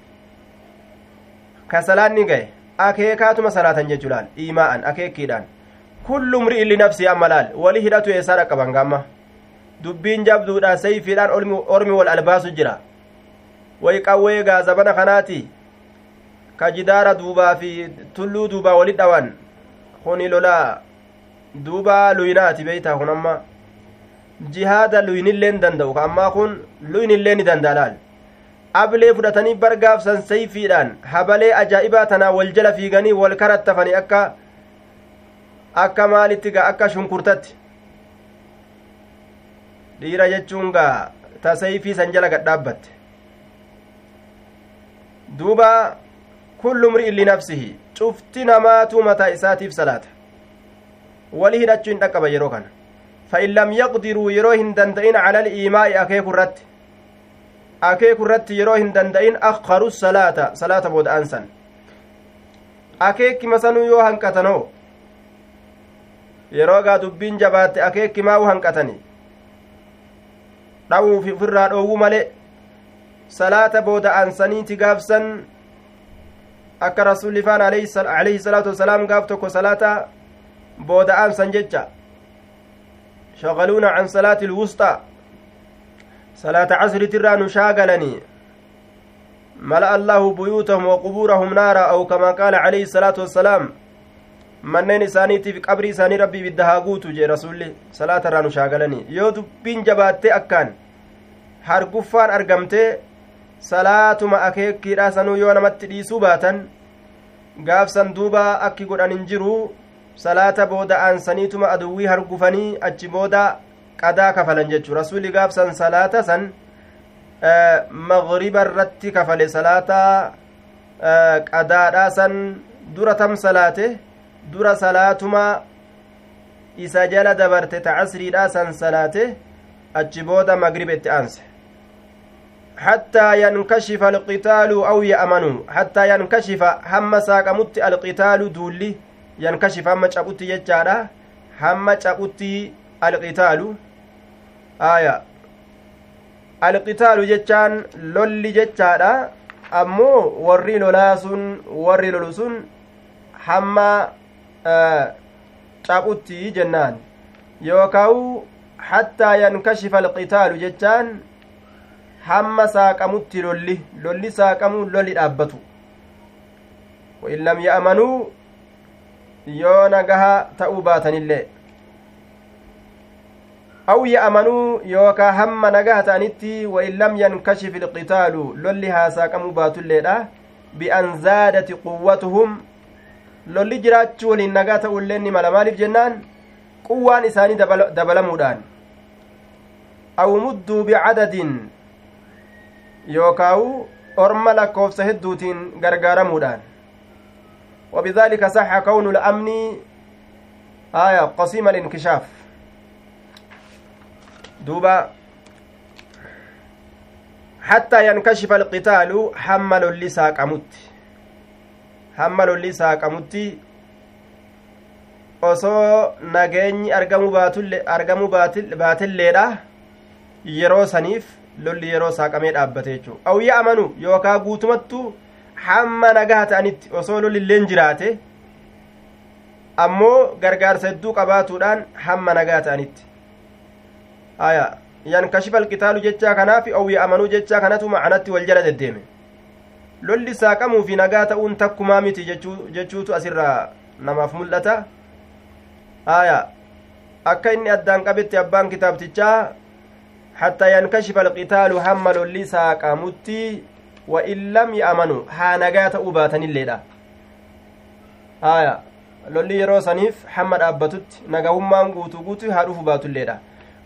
ka salaanni gahe akeekaatuma salaatan jechuudhaan imaa'an akeekkiidhaan kullu mri'in linafsii amma laal wali hidhatu eessaa dhaqqaban gamma dubbiin jabduudha sayfiidhaan ormi wal albaasu jira way qawwee gaazabana kanaati ka jidaara duubaa fi tulluu duubaa walit dhawan kuni lolaa duuba luynaati beeytaa kun amma jihaada luynilleen danda'u ka ammaa kun luynillee ni danda'a laal ablee fudhatanii bargaafsan sayfiidhaan habalee ajaa'ibaa tanaa wal jala fiiganii wal karattafanii akka akka maalitti gaa akka shunkurtatti dhiira jechuun gaa ta sayfii san jala gadhaabbatte duuba kullu mri'in linafsihi cufti namaatu mataa isaatiif salaata wali hidhachuu hin dhaqqaba yeroo kana fa in lam yaqdiruu yeroo hin danda'in cala aliimaa'i akeeku irratti akeeku irratti yeroo hin danda'in akkaru salaata salaata booda'ansan akeekki masanuu yoo hanqatanoo yeroo gaa dubbiin jabaatte akeekki maa'u hanqatani dha'uuf ofirraa dhoowwu male salaata booda'ansaniiti gaafsan akka rasulli faan alayhi salaatu wasalaam gaaf tokko salaata booda'aansan jecha shagaluuna can salaati ilwusxaa صلاة عصر ترى نشاغلني ملأ الله بيوتهم وقبورهم نارا أو كما قال عليه الصلاة والسلام manneen isaaniitiif qabrii isaanii rabbii ibidda haa guutu jee rasulli salaata irraa nu shaagalanii yoo dubbiin jabaattee akkaan harguffaan argamtee salaatuma akeekkiidha sanuu yoo namatti dhiisuu baatan gaafsan duuba akki godhan hin jiru salaata booda aansaniituma aduwwii hargufanii achi booda qadaa kafalan jechuu rasuli gaafsan salaata san magriba irratti kafale salaata qadaadhaa san dura tam salaate dura salaatuma isa jala dabarte ta casriidha san salaate achi booda magriba itti aanse حتى ينكشف القتال أو يأمنوا حتى ينكشف هم ساقمت القتال دولي ينكشف هم شابوتي يجارة هم شابوتي القتال aya. Alqitaalu jechaan lolli jechaa dha ammoo warri lolaa sun warri lolu sun hamma caphutti jennaan. Yookaa'u hattaa yankashifa alqitaalu jechaan hamma saaqamutti lolli lolli saaqamuu lolli dhaabbatu. Wain lam ya'manuu yoo nagaha ta'uu baatanillee yookaa hamma nagaha ta'anitti wain lam yankashif ilqitaalu lolli haa saaqamuu baatulleedha bi'an zaadati quwwatuhum lolli jiraachuu waliin nagaa ta'uillee ni mala maaliif jennaan quwwaan isaanii dabalamuudhaan aw mudduu bicadadin yookaawu orma lakkoofsa hedduutiin gargaaramuudhaan وبذلك صح كون الأمن آية قسيم الانكشاف duuba. Hattaa yankashifa alqitaalu hamma lolli saaqamutti. Hamma lolli saaqamutti osoo nageenyi argamu argamuu baatilleedha yeroo saniif lolli yeroo saaqamee dhaabbate jechuudha awwiya amanu yookaan guutumattu hamma nagaa ta'anitti osoo lolli illeen jiraate ammoo gargaarsa hedduu qabaatuudhaan hamma nagaa ta'anitti. Yankashifa alqitaalu jechaa kanaaf awwiyya amanuu jechaa kanatu macanatti wal jala deddeeme lolli saaqamuu fi nagaa ta'uun takkumaa miti jechuutu asirraa namaaf mul'ata akka inni addaan qabetti abbaan kitaabtichaa حتى ينكشف القتال هم للي ساقامتي وإن لم يأمنوا ها نجاة أباتن الليلة آية lolli yeroo saniif hamma dhaabbatutti nagahummaan guutuu guutuu haa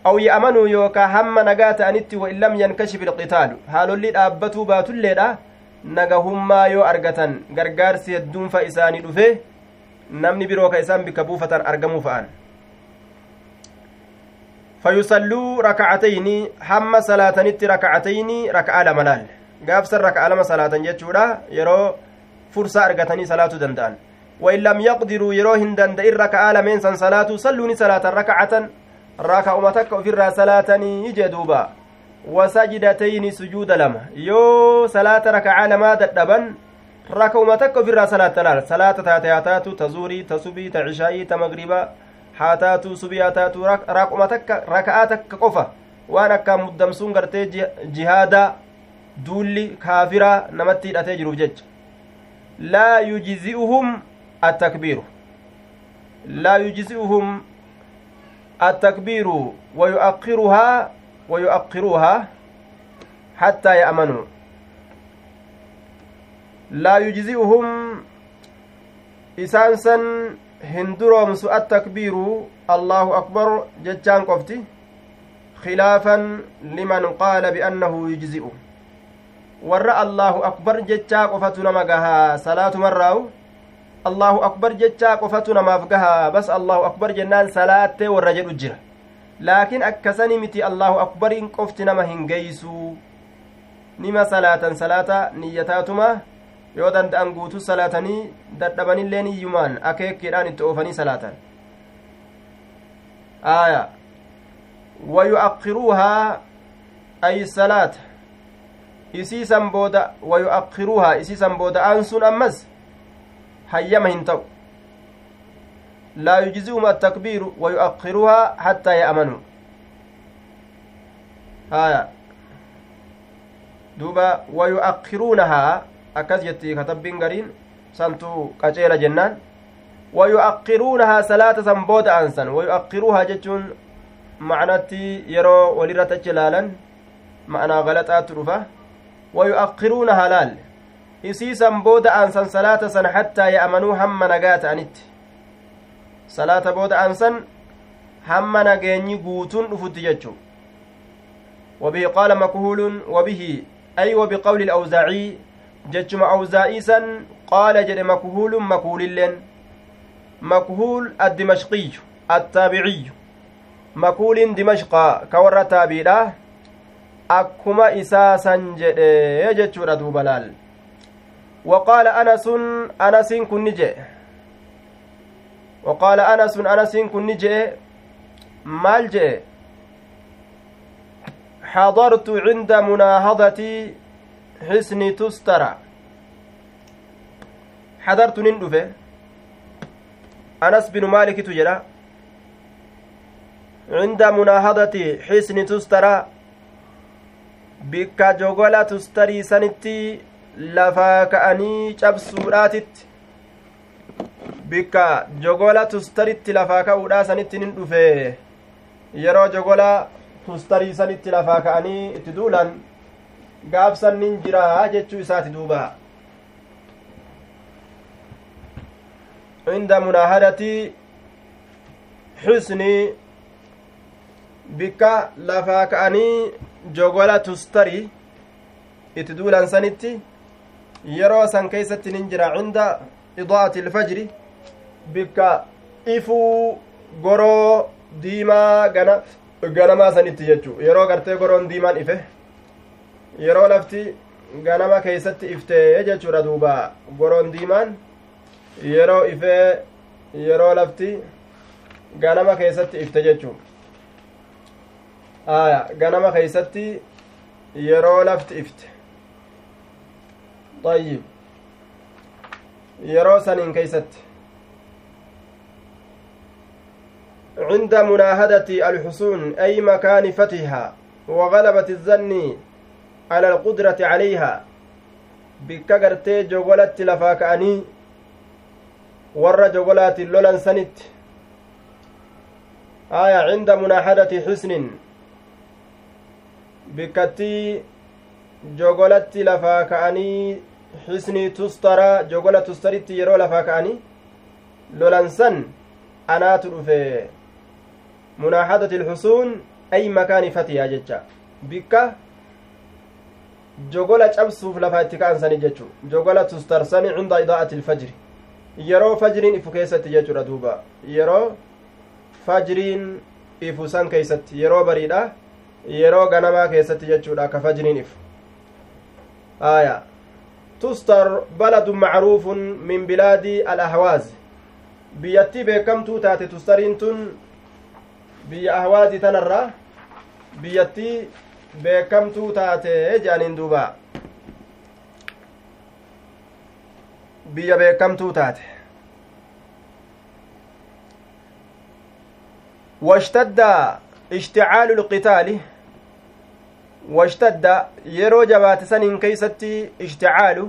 hamma nagaa ta'anitti wa in lam yankashif ilqitaalu haa lolli dhaabbatuu baatulleedha nagahummaa yoo argatan gargaarsi hedduunfa isaanii dhufe namni biroo ka isaan bikka buufatan argamuu fa'an فيصلوا ركعتين هم صلاتنت ركعتين ركعة لملال قابس الركعة لما صلاة جتشورا يرو فرصة أرغتني صلاة دندان وإن لم يقدروا يروهن دند الركعة لمن صلاة صلوني صلاة ركعة ركعة أمتك في الرا صلاتني يجدوبا وسجدتين سجود لما يو صلاة ركعة لما ددبن ركعة أمتك في الرا صلاة صلاة تاتياتات تزوري تسبي تعشائي تمغربا haa taatu subii haa taatu raaquma takka raka'aa takka qofa waan akka muddamsuun gartee jihaadaa duulli kaafiraa namatti hidhatee jiruuf jecha laa yujzi'uhum attakbiiru laa yujzi'uhum wayu'akkiruhaa wayu'akkiruuhaa hattaa ya'manuu laa yujzi'uhum isaan san hin duroomsu attakbiiru allahu akbar jechaan qofti khilaafan liman qaala biannahu yujzi'u warra allahu akbar jechaa qofatu nama gahaa salaatumarraawu allahu akbar jechaa qofatu namaaf gahaa bas allahu akbar jennaan salaattee warra jedhu jira laakiin akkasani miti allahu akbariin qofti nama hin geeysuu nima salaatan salaata niyyataatuma yoo danda'an guutuu salaatanii dadhabanilleen iyyumaan akeekkiidhaan itti oofanii salaatan aaya wayu'akkiruuhaa ay salaata isiisan booda wayu'akkiruuhaa isiisan booda aansuun ammas hayyama hin ta'u laa yujzi'um attakbiiru wayu'akkiruuhaa hattaa ya'amanuu haya duuba wayu'akkiruunahaa akkas jetti katabbiin gariin santu qaceela jennaan wayu'akkiruunahaa salaata san booda aansan wayu'akkiruuhaa jechuun macnatti yeroo walirratti achi ilaalan ma'anaa galaxaatu dhufa wayu'akkiruunahaa laal isii san booda aansan salaata san hattaa ya'amanuu hamma nagaa ta'anitti salaata booda aansan hamma nageenyi guutuun dhufutti jechuu وبه قال مكهول وبه أي وبقول الأوزاعي jechuma awzaa'ii san qaala jedhe makuhuulun makuulilleen مكهول الدمشقي التابعي مكهول دمشق كورة تابيدة أكما إساسا جدي دوب لال وقال أنس أنس كن نجي وقال أنس أنس كن نجي مال جئ. حضرت عند مناهضة حسن تسترى. حضرت نندفه أنس بن مالك تجرى. عند مناهضة حسن تسترى. bikka jogola tustarii sanitti lafaa ka'anii cabsuudhaatitti bikka jogola tustaritti lafaa ka'uudhaa sanitti nin dhufe. Yeroo jogola tustarii sanitti lafaa ka'anii itti duulan gaabsan nin jira jechuu isaati duuba. Inda munaahadati xusni bikka lafaa ka'anii jogola tustarii itti duulan sanitti yeroo san keeysatti nin jira cinda idaa'ati ilfajri bikka ifuu goroo diimaa gana ganamaa sanitti jechu yeroo gartee goroon diimaan ife yeroo lafti ganama keeysatti iftee jechuudha duuba goroon diimaan yeroo ifee yeroo lafti ganama keessatti ifte jechuu aya ganama keeysatti yeroo lafti ifte ayyib yeroo saniin keeysatti عند مناهدة الحصون أي مكان فتحها وغلبة الظن على القدرة عليها gartee jogolatti lafaa ka'anii warra jogolaatiin lolan sanitti aya cinda munaaxadati xusnin bikkattii jogolatti lafaa ka'anii xisnii tustara jogola tustaritti yeroo lafaa ka'anii lolan san anaatu dhufe munaaxadati ilxusuun ay makaani fatiyaa jecha bikka jogola cabsuuf lafaa itti ka'ansani jechu jogola tustarsani cunda idaa'ati ilfajri yeroo fajriin ifu keessatti jechuudha duuba yeroo fajriin ifu san keeysatti yeroo bariidha yeroo ganamaa keessatti jechuudha ka fajriin ifu aya tustar baladun macruufun min bilaadi alahwaaz biyyattii beekamtuu taate tustariin tun biyya ahwaazi tanarra biyyattii beekamtuu taate jedhaniin duuba biyya beekamtuu taate washtadda ishticaalu lqitaali washtadda yeroo jabaate saniin keeysatti ishticaalu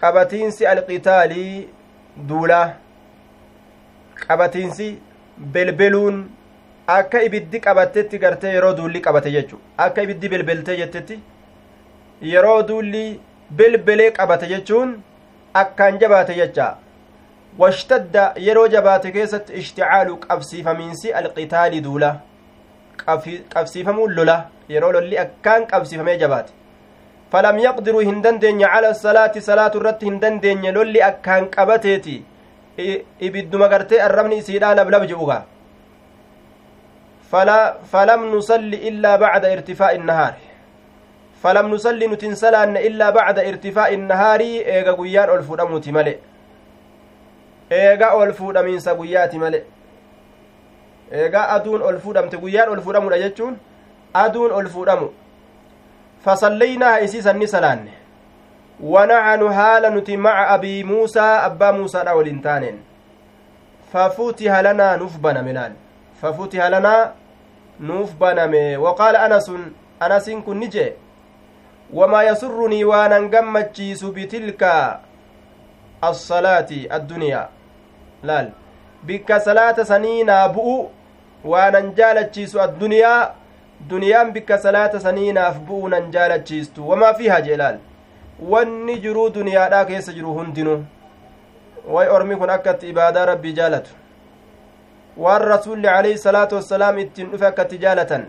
qabatiinsi alqitaalii duulaa qabatiinsi belbeluun akka ibiddi qabatetti gartee yeroo duulli qabate jechu akka ibiddi belbeltee jettetti yeroo duulli belbelee qabate jechuun akkaan jabaate jecha washtadda yeroo jabaate keessatti ishticaalu qabsiifamiinsi alqitaali duula qabsiifamuun lola yeroo lolli akkaan qabsiifamee jabaate falam yaqdiruu hin dandeenye cala salaati salaatu irratti hin dandeenye lolli akkaan qabateeti ibidduma gartee arrabni isiidhaa lablab je'uga فلم نصل إلا بعد ارتفاع النهار فلم نصل نتنسلان إلا بعد ارتفاع النهار إيغا قيان ألفودموتي ملئ eegaa ol fuudhamiinsa guyyaati male eegaa aduun ol fuudhamte guyyaan ol fuudhamudha jechuun aduun ol fuudhamu fasallaynaa isiisan ni salaanne wanacanu haala nuti maca abii muusaa abbaa muusaadha waliin taaneen fafutiha lanaa nuuf baname laal fafutiha lanaa nuuf baname waqaala anasun anasiin kun ni jee wamaa yasurrunii waanan gammachiisu bitilka assalaati adduniyaa laal bikka salaata sanii naa bu'u waanan jaalachiisu adduniyaa duniyaan bikka salaata sanii naaf bu'u nan jaalachiistu wamaa fiihaa jee laal wanni jiruu duniyaadhaa keessa jiru hundinuu way ormi kun akkatti ibaadaa rabbii jaalatu waan rasuulli alayhi salaatu wassalaam ittiin dhufe akkatti jaalatan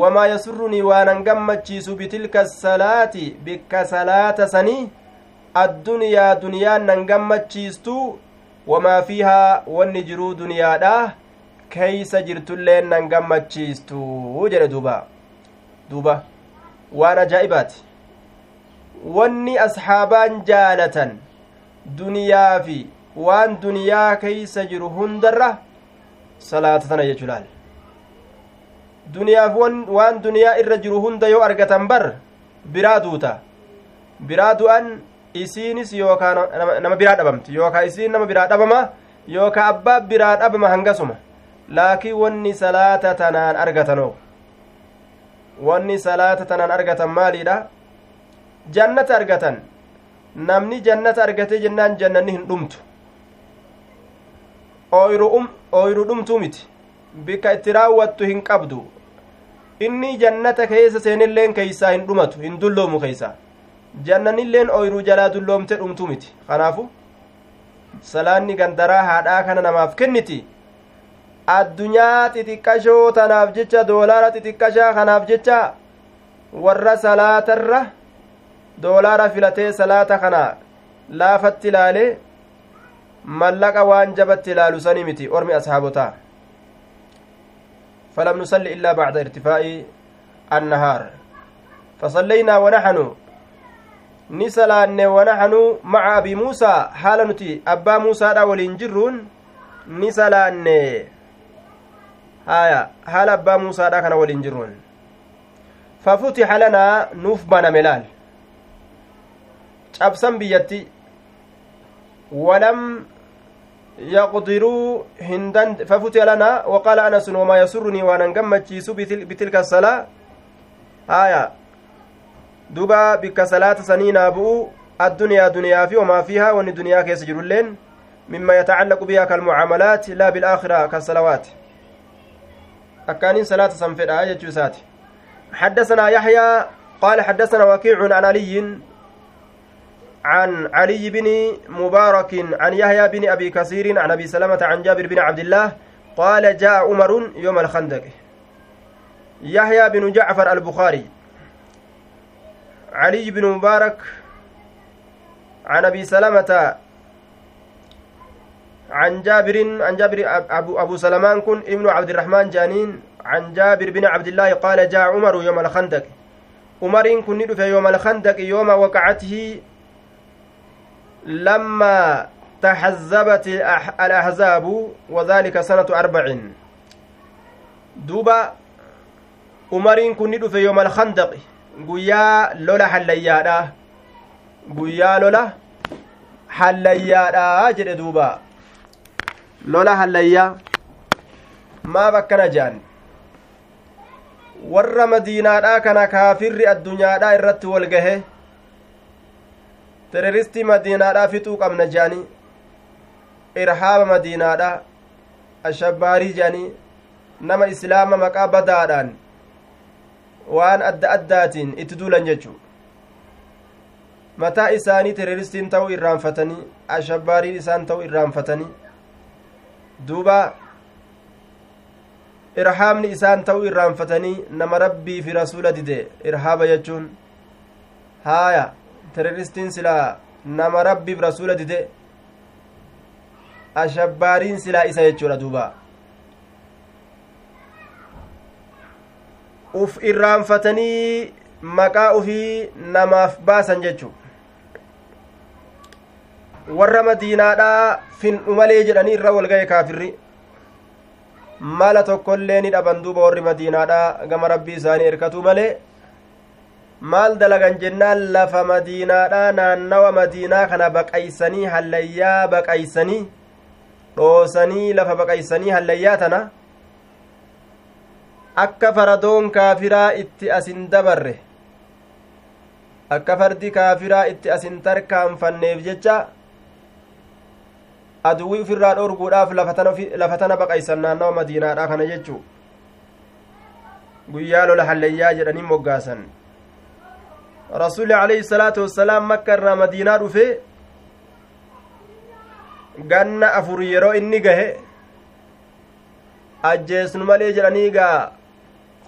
wamaa yasurrunii waanan gammachiisu bitilka salaati bikka salaata sanii adduniyaa duniyaan nan gammachiistu wamaa fiihaa wanni jiruu duniyaadha keeysa jirtulleen nan gammachiistu jedhe duuba duuba waan ajaa'ibaati wanni asxaabaan jaalatan duniyaa fi waan duniyaa keeysa jiru hundarra salaata tana jechu laal duniyaaf waan duniyaa irra jiru hunda yoo argatan bar biraa duuta biraa du'an isiinis yookaa nama biraa dhabamti yookaa isiin nama biraa dhabama yookaa abbaa biraa dhabama hangasuma laakiin wanni salaata tanaan argatanoo wanni salaata tanaan argatan maaliidha? Jannata argatan. Namni jannata argatee jennaan jannanni hin dhumtu. Ooyru dhumtuu miti. Bikka itti raawwattu hin qabdu. Inni jannata keessa seenilleen keeysaa hin dhumatu hin dulloomu keeysaa. Jannanilleen ooyruu jalaa dulloomte dhumtuu miti. Kanaafu salaanni gandaraa haadhaa kana namaaf kenniti addunyaa xixiqqashoo tanaaf jecha doolaara xixiqqashaa kanaaf jecha warra salaatarra doolaara filatee salaata kana laafatti ilaalee mallaqa waan jabatti ilaalu sanii miti ormi ashaabotaa فلم نصل إلا بعد ارتفاع النهار فصلينا ونحن نسلان ونحن مع أبي موسى حال نتي أبا موسى ولين جرون نسلان هايا حال أبا موسى كان ولين جرون ففتح لنا نوف بنا ملال cabsan biyyatti walam يقدروا هندن ففتي لنا وقال أنس وما يسرني وأنا نقمتشيس بتل بتلك الصلاة آية دوبا بك صلاة سنين أبو الدنيا دنيا في وما فيها وأن الدنيا كيس جرلين مما يتعلق بها كالمعاملات لا بالآخرة كالصلوات أكانين صلاة سنفر آية جوسات. حدثنا يحيى قال حدثنا وكيع عن علي عن علي بن مبارك عن يحيى بن أبي كثير عن أبي سلمة عن جابر بن عبد الله قال جاء عمر يوم الخندق. يحيى بن جعفر البخاري. علي بن مبارك عن أبي سلمة عن جابر عن جابر أبو, أبو سلمان كن ابن عبد الرحمن جانين عن جابر بن عبد الله قال جاء عمر يوم الخندق. عمر كن في يوم الخندق يوم وقعته لما تحزبت الأحزاب وذلك سنة أربع دوبا kun ni dhufe yooma alkhandaqi guyyaa lola hallayyaadha guyyaa lola hallayyaadha jedhe duuba lola hallayyaa maaf akkana jean warra madiinaadhaa kana kaafirri addunyaadhaa irratti wal gahe teroristii madiinaadhaa fixuu qabna jeanii irhaaba madiinaadha ashabbaarii jeanii nama islaama maqaa badaadhaan waan adda addaatiin itti duulan jechuu mataa isaanii teroristiin ta'uu irraanfatanii ashabbaariin isaan ta'uu irraanfatanii duuba irhaabni isaan ta'uu irraanfatanii nama rabbii fi rasuula dide. Irhaaba jechuun haaya teroristiin silaa nama rabbiif rasuula dide. Ashabbaariin silaa isa jechuudha duuba. Uf irraanfatanii maqaa ufii namaaf baasan jechu warra madiinaadhaa fin'u malee jedhanii irra walga'e kaafirri mala tokkoillee ni dhaban duuba warri madiinaadhaa gama rabbii isaanii erkatuu malee maal dalagan jennaan lafa madiinaadhaa naannawa madiinaa kana baqaysanii hallayyaa baqaysanii dhoosanii lafa baqaysanii hallayyaa tana akka faradoon kaafiraa itti asin dabarre akka fardi kaafiraa itti asin tarkaanfanneef jecha aduwwii ufirraa dhorguudhaaf lafa tana baqaysan naannawa madiinaadha kana jechuu guyyaa lola hallayyaa jedhanii moggaasan rasuuli alayhi salaatu wassalaam makka irraa madiinaa dhufe ganna afur yeroo inni gahe ajjeesnu malee jedhanii gaa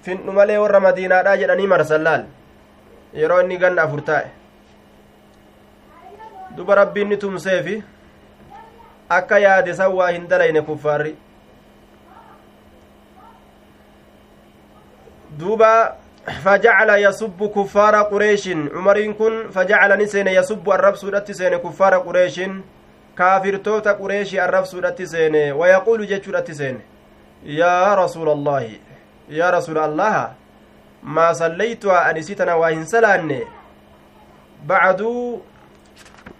fin'u malee warra madiinaadhaa jedhanii marsallaal yeroo inni ganna afur taa'e duba rabbiin tumseefi akka yaade san waa hin dalayne kuffaarri. Duuba فجعل يسب كفار قريش عمر كن فجعل نسين يسب الرب سودت سين كفار قريش كافر توتا قريش الرب سودت سين ويقول جتشودت سين يا رسول الله يا رسول الله ما صليتها أنسيتنا وإن سلاني بعد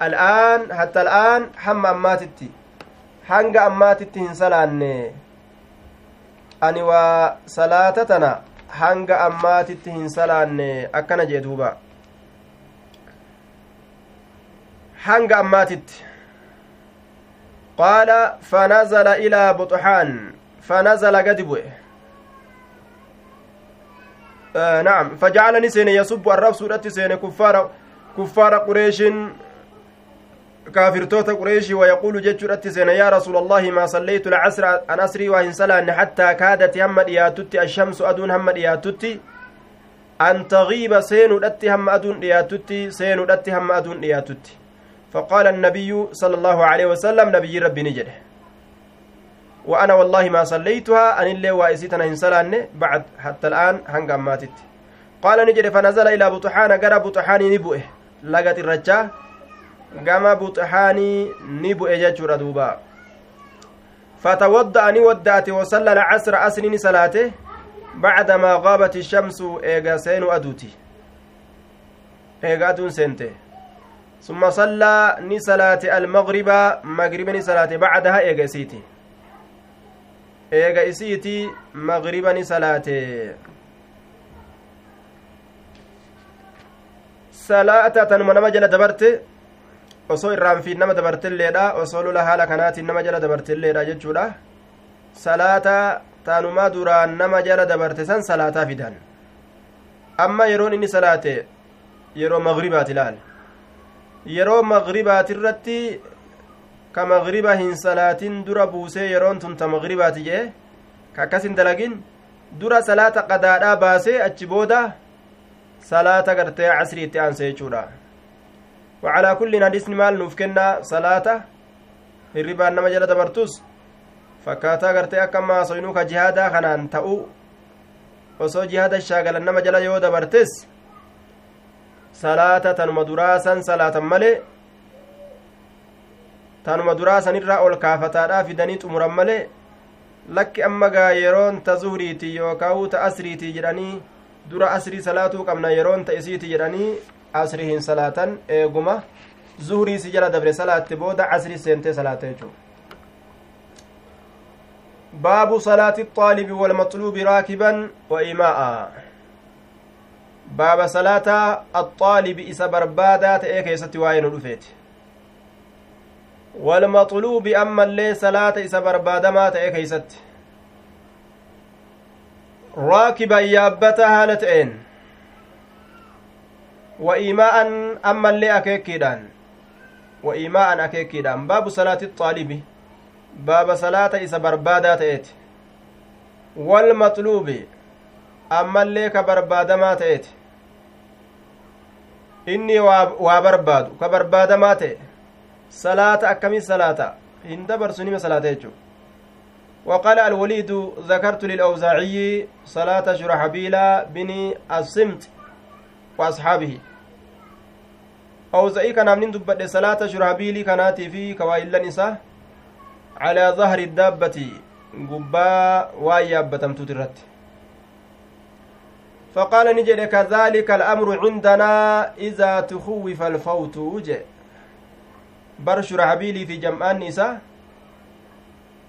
الآن حتى الآن حم أماتتي حنق أماتتي إن سلاني أني وصلاتتنا hanga ammaatitti hin salaanne akkana jee duuba hanga ammaatitti qaala fanazala ilaa buxuxaan fanazala gadi bu'e نعم فجعلني سين يصب الرب سورة سين كفار كفار قريش كافرتوتا قريشي ويقول جتشرت سين يا رسول الله ما صليت العصر أن أسري وإن سلان حتى كادت هم دياتتي الشمس أدون هم دياتتي أن تغيب سين أدتي هم أدون دياتتي سين أدتي هم أدون دياتتي فقال النبي صلى الله عليه وسلم نبي ربي نجده وأنا والله ما صليتها أن اللي وائسيتنا إن سلان بعد حتى الآن هنقام ماتت. قال نجد فنزل إلى بطحان قرى بطحان نبؤه لقت الرجاه gama buxaanii ni bu'e jechuudha duuba. فتوضأ ني ودأت وصلى العصر أسنين صلاته بعدما غابت الشمس إيغا سين أدوتي إيغا أدون سنته ثم صلى ني صلاة المغرب مغرب ني صلاة بعدها إيغا سيتي إيغا إسيتي مغرب ني صلاة صلاة تنمى نمجل دبرت osoo irraanfiin nama dabartilleedha osoo lola haala kanaatiin nama jala dabartilleedha jechuudha salaata taanumaa duraan nama jala dabarte san salaataa fidan amma yeroon inni salaate yeroo magribaati laal yeroo magribaati irratti ka magriba hin salaatin dura buusee yeroon tun ta magribaati jee ka akkas hin dalagin dura salaata qadaadhaa baasee achi booda salaata gartee casrii itti jechuudha وعلى كل حديث مال نفكنا صلاة gartee akka maasoynuu ka jihaadaa kanaan ta'u osoo jihaada shaagalan nama jala yoo dabartes salaata tanuma duraasan salaatan malee tanuma duraasan irraa ol kaafataadhaa fidanii xumuran malee lakki amma gaa yeroon ta zuhriiti yookaan ta asriiti jedhanii dura asrii salaatuu qabna yeroon ta isiiti jedhanii asrii hin salaatan eeguma zuhurii si jala dabre salaatti booda casrii seentee salaata jechuu baabu salaati الطaalib والمطلوب raakiban وإيماء baaba salaataa axaalibi isa barbaadaa ta'ee keessatti waa'ee nu dhufeeti walmaxluubi ammallee salaata isa barbaadamaa ta'e keeysatti raakiban yaabbata haala ta'een akeekkiidhaan baabu salaati xaalibi baaba salaata isa barbaadaa ta'eeti wal maxluubi ammallee ka barbaadamaa ta'eeti inni waa barbaadu ka barbaadamaa ta'e salaata akkamii salaata hin dabarsu nima salaata jechuu وقال الوليد ذكرت للأوزاعي صلاة شرحبيل بن الصمت وأصحابه awza'ii kanaaf nin dubbadhe salaata shurhabiilii kanaatii fi kawaayillan isaa calaa dahri daabbati gubbaa waan yaabbatamtuut irratti فقال نجد كذلك الأمر عندنا إذا تخوف الفوت وجه. برشر حبيلي في جمعان نساء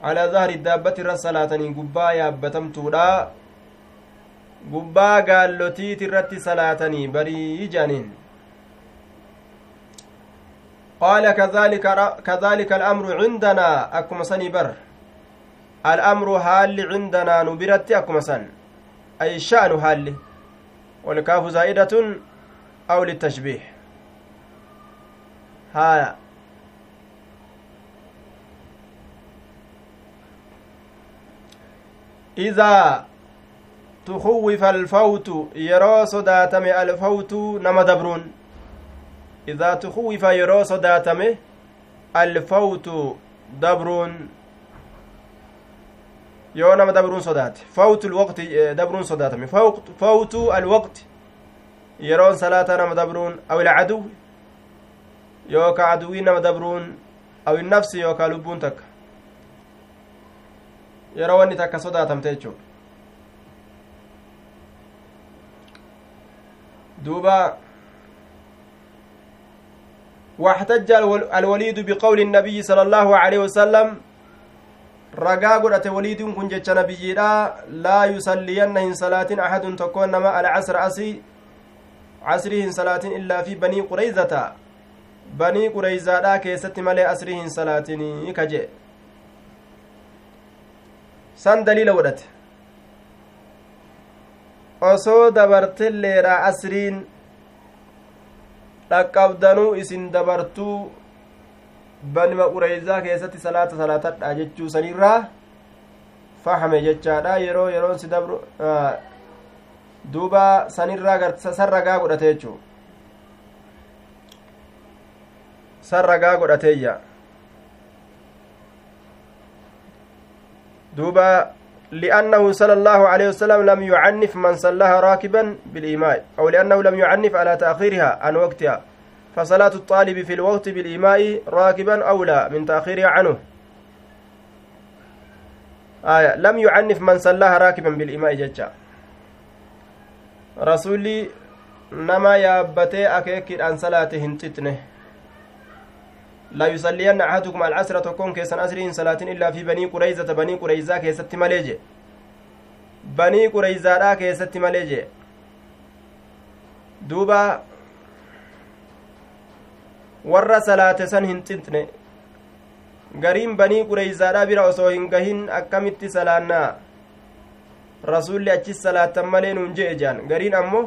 على ظهر الدابة الرسالة قبا يابتمتولا قبا قال لتيت الرت صلاتني بري جانين قال كذلك كذلك الأمر عندنا أكما سني بر. الأمر هال عندنا نبرت أكما سن. أي شأن هال. والكاف زائدة أو للتشبيه. ها. إذا تخوف الفوت يرى صداتم الفوت نما دبرون idaa tukuwifa yeroo sodaatame alfawtu dabruun yoo nama dabruun sodaate fawtu alwaqti dabruun sodaatame fawtu alwaqti yeroon salaata nama dabruun aw ilcaduw yooka aduwii nama dabruun aw innafsi yookaa lubbuun takka yeroo wanni takka sodaatamte jechuu duuba واحتج الوليد بقول النبي صلى الله عليه وسلم godhate waliidiin kun jecha nabiyyiidha laa yusalliyanna hin salaatin axadun tokkoon nama alcasra asii casrii hin salaatin illaa fi banii qureyzata banii qureyzaadhaa keessatti malee asrii hin salaatinii ka jee san daliila godhate osoo dabartilleedha asriin dhaqqabdanuu isin dabartuu banima qureyzaa keessatti salaata salaatadha jechuu sanirraa fahame jechaadha yeroo yeroon si dabru duuba sanirraa san ragaa godhate jechuu san ragaa godhateeyya duuba لأنه صلى الله عليه وسلم لم يعنف من صلاها راكبا بالإيماء أو لأنه لم يعنف على تأخيرها عن وقتها. فصلاة الطالب في الوقت بالإيماء راكبا أولى من تأخيرها عنه. آية لم يعنف من صلاها راكبا بالإيماء ججا. رسولي نما يابتي أكيك أن صلاته هنتتنه لا يصلين أحدكم العصر تكون كيسن أسرين صلاة إلا في بني قريزة بني قريزة كيست مليجي بني قريزة كيست مليجي دوبا warra salaate san hin xinxine gariin banii qureyzaadha bira osoo hin gahin akkamitti salaannaa rasulli achis salaattan malee nuun je'e jaan gariin ammoo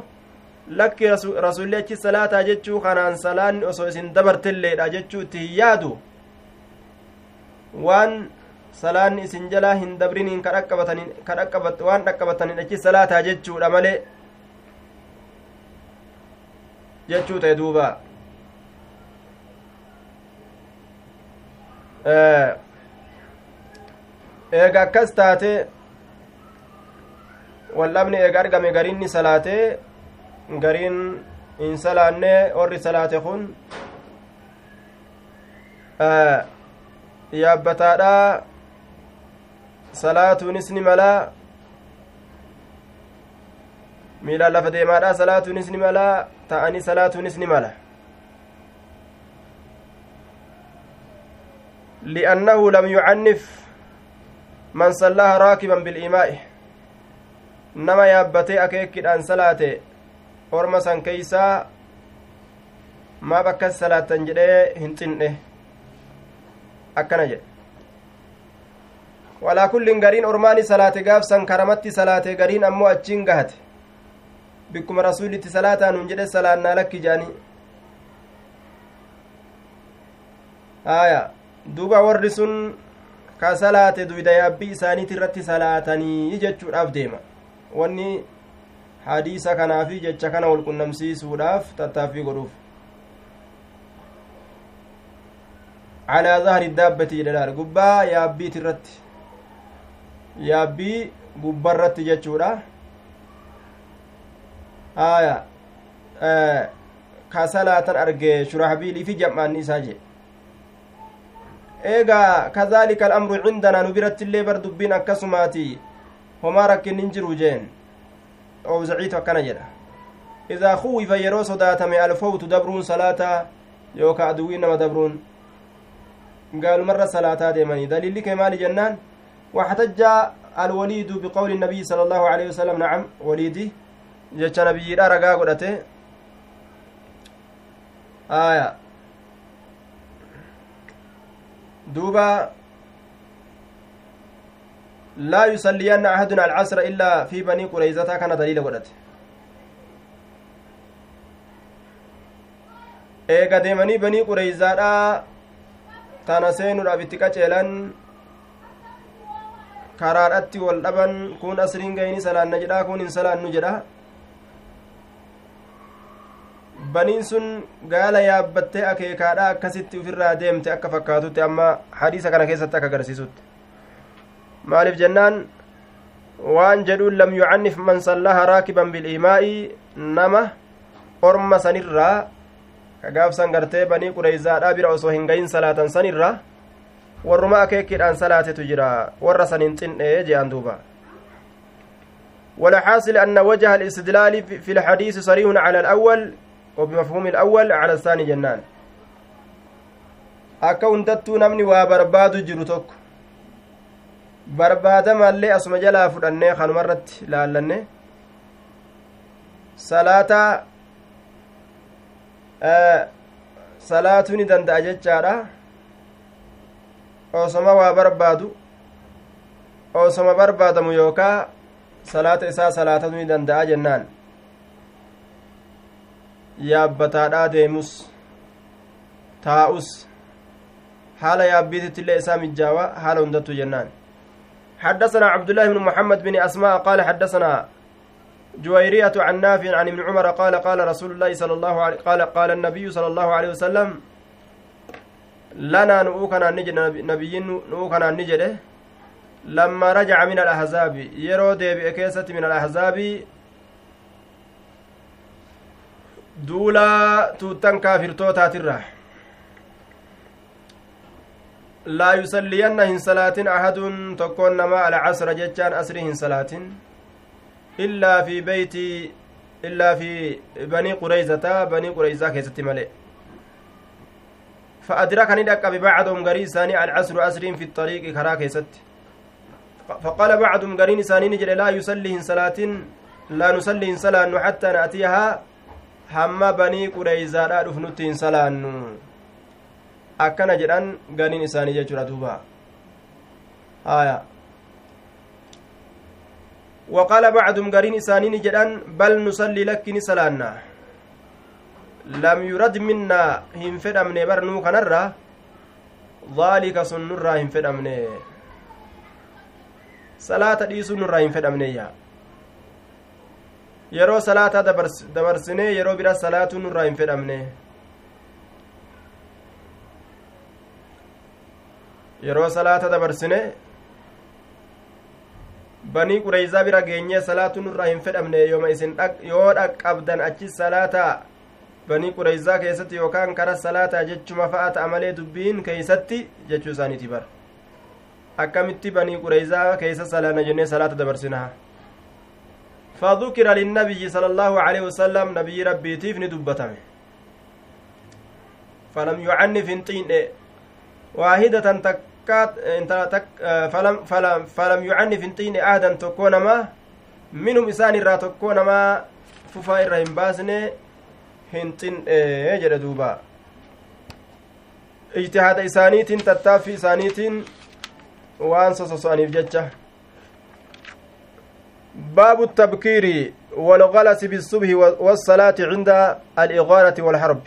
lakki rasulli achis salaataa jechuu kanaan salaanni osoo isin dabartelleedha jechuu itti hin yaadu waan salaanni isin jalaa hin dabriniin waan dhaqqabataniin achis salaataa jechuudha malee jechuu ta'e duubaa eega akkas taate waldhabni eega argame gariin ni salaate gariin hin salaanne warri salaate kun yaabbataadha salaatuunis ni mala miilaan lafa deemaadha salaatuunis ni mala ta'anii salaatuunis ni mala لم يعنف من صلاها راكبا بالإيماء نما يابتي أكيكد أن صلاته orma san keeysaa maaf akkas salaattan jedhee hin xinne akkana jedhe. Walaa kullin gariin ormaani salaate gaafsan karamatti salaate gariin ammoo achiin gahate. Bikkuma rasuulitti salaataan hun jedhe salaannaa lakki jaanii. Aya duuba warri sun ka salaate duyda yaabbii isaaniiti irratti salaatanii jechuudhaaf deema. Wanni hadiisa kanaafi jecha kana walqunnamsiisuudhaaf tattaaffii godhuuf calaa zahri daabbati jedhadhaal gubbaa yaabbiit irratti yaabbii gubbarratti jechuudha aya ka salaatan arge shurahbiilii fi jam'aanni isaa jedhe eegaa kadaalika al'amru cindanaa nu biratti illee bar dubbiin akkasumaati homaa rakkin hin jiru jeen owzaciitu akkana jedha idaa kuwifa yeroo sodaatame alfowtu dabruun salaataa yookaa aduwwiin nama dabruun gaalumarra salaataa deemanii daliilli kee maali jennaan واحتج الوليد بقول النبي صلى الله عليه وسلم نعم وليدي جتش نبي رقا قدته آية duuba laa yusalliyanna ahadun alcasra illaa fi banii qureyzataa kana daliila godhate eega deemanii banii qureyzaadha tana seenuudhaaf itti qaceelan karaadhatti wal dhaban kun asriin gayni salaanna jedha kun hin salaannu jedha baniin sun gaala yaabbattee akeekaadha akkasitti ufirraa deemte akka fakkaatutti amma hadiisa kana keessatti akka agarsiisutti maaliif jennaan waan jedhuun lam yucannif man sallaha raakiban biliimaa'i nama orma sanirraa ka gaafsan gartee banii qureyzaadha bira osoo hin gayin salaatan sanirra warruma akeekkiidhaan salaatetu jira warra san hin xin'ee je'an duuba والحاصل أن وجه الاستدلال في الحديث صريح على الأول وبمفهوم الأول على الثاني جنان akka hundattuu namni waa barbaadu jiru tokko barbaadamallee asuma jalaa fudhannee kanuma irratti laallanne salaataa salaatuu ni danda'a jechaadha osoma waa barbaadu osoma barbaadamu yookaa salaata isaa salaatatu ni danda'a jennaan yaabbataadhaa deemus taa'us haala yaabbiititti illee isaa mijjaawa haala hundattu jennaan حدثنا عبد الله بن محمد بن أسماء قال حدثنا جويرية عن نافع عن ابن عمر قال قال رسول الله صلى الله عليه قال قال النبي صلى الله عليه وسلم لنا نؤكنا نجد نبي نؤكنا نجد لما رجع من الأحزاب. يرو ديبئ من الأحزاب. duula tuuttan kaafirtootaatirra laa yusalliyanna hin salaatin ahadun tokkoon namaa alcasra jechaan asri hin salaatin illaa fi beyti illaa fi banii qureyzata banii qureyzaa keessatti male فأدرك ندق ببعضهم غري ثاني العصر أسرين في الطريق كرا كيست فقال بعضهم غرين ثاني نجل لا يصلي صلاة لا نصلي صلاة حتى نأتيها hamma banii qureyzaadhaa dhufnutti hin salaannu akkana jedhan ganiin isaanii jechuudha duuba. Haya وقال بعضهم قرين إسانين جدان بل نصلي لك نسلانا لم يرد منا هم فد أمني برنو كنرة ذلك سنرة هم فد أمني صلاة دي سنرة هم فد أمني yeroo salaataa dabarsinee yeroo bira salaatu nurraa hin yeroo salaata dabarsine banii qureyzaa bira geenyee salaatu nurraa hin fedhamne yooma isin yoo dhaqqabdan achi salaataa banii qureyzaa keessatti yookaan kara salaataa jechuma fa'a ta'a malee dubbiin keeysatti jechuu isaaniiti bar akkamitti banii qureyzaa keessa salaana jennee salaata dabarsinaa فذكر للنبي صلى الله عليه وسلم نبي ربي تيفني دبتم فلم يعنف انطين واحدة تكات تك فلم فلم فلم يعنف انطين أحدا تكون ما منهم إسان را تكون ما ففا إرهم باسني هنتين جد دوبا. اجتهاد إسانيتين تتافي إسانيتين وانسى سوسانيف جتشه باب التبكير والغلس بالصبح والصلاة عند الإغارة والحرب.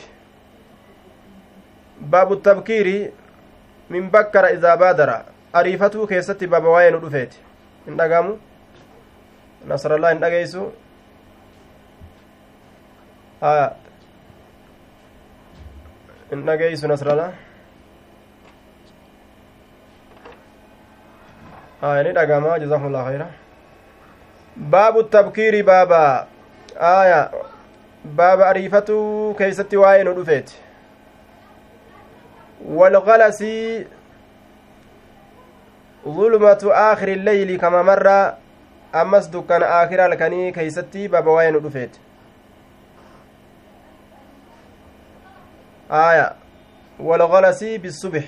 باب التبكير إذا بادر أريفته كيست باب وين رفيت إن أقاموا نصر الله إن أقيسوا آه إن أقيسوا نصر الله آه يعني أقاموا جزاهم الله خيرا baabu tabkiiri baaba. Aaya. Baaba ariifatuu keeysatti waa'ee nu dhufeeti. Zulmatu aakhiri illeyli kama marra ammas dukkana aakhira halkanii keeysatti baaba waa'ee nu dhufeeti aaya walgalasii bisubix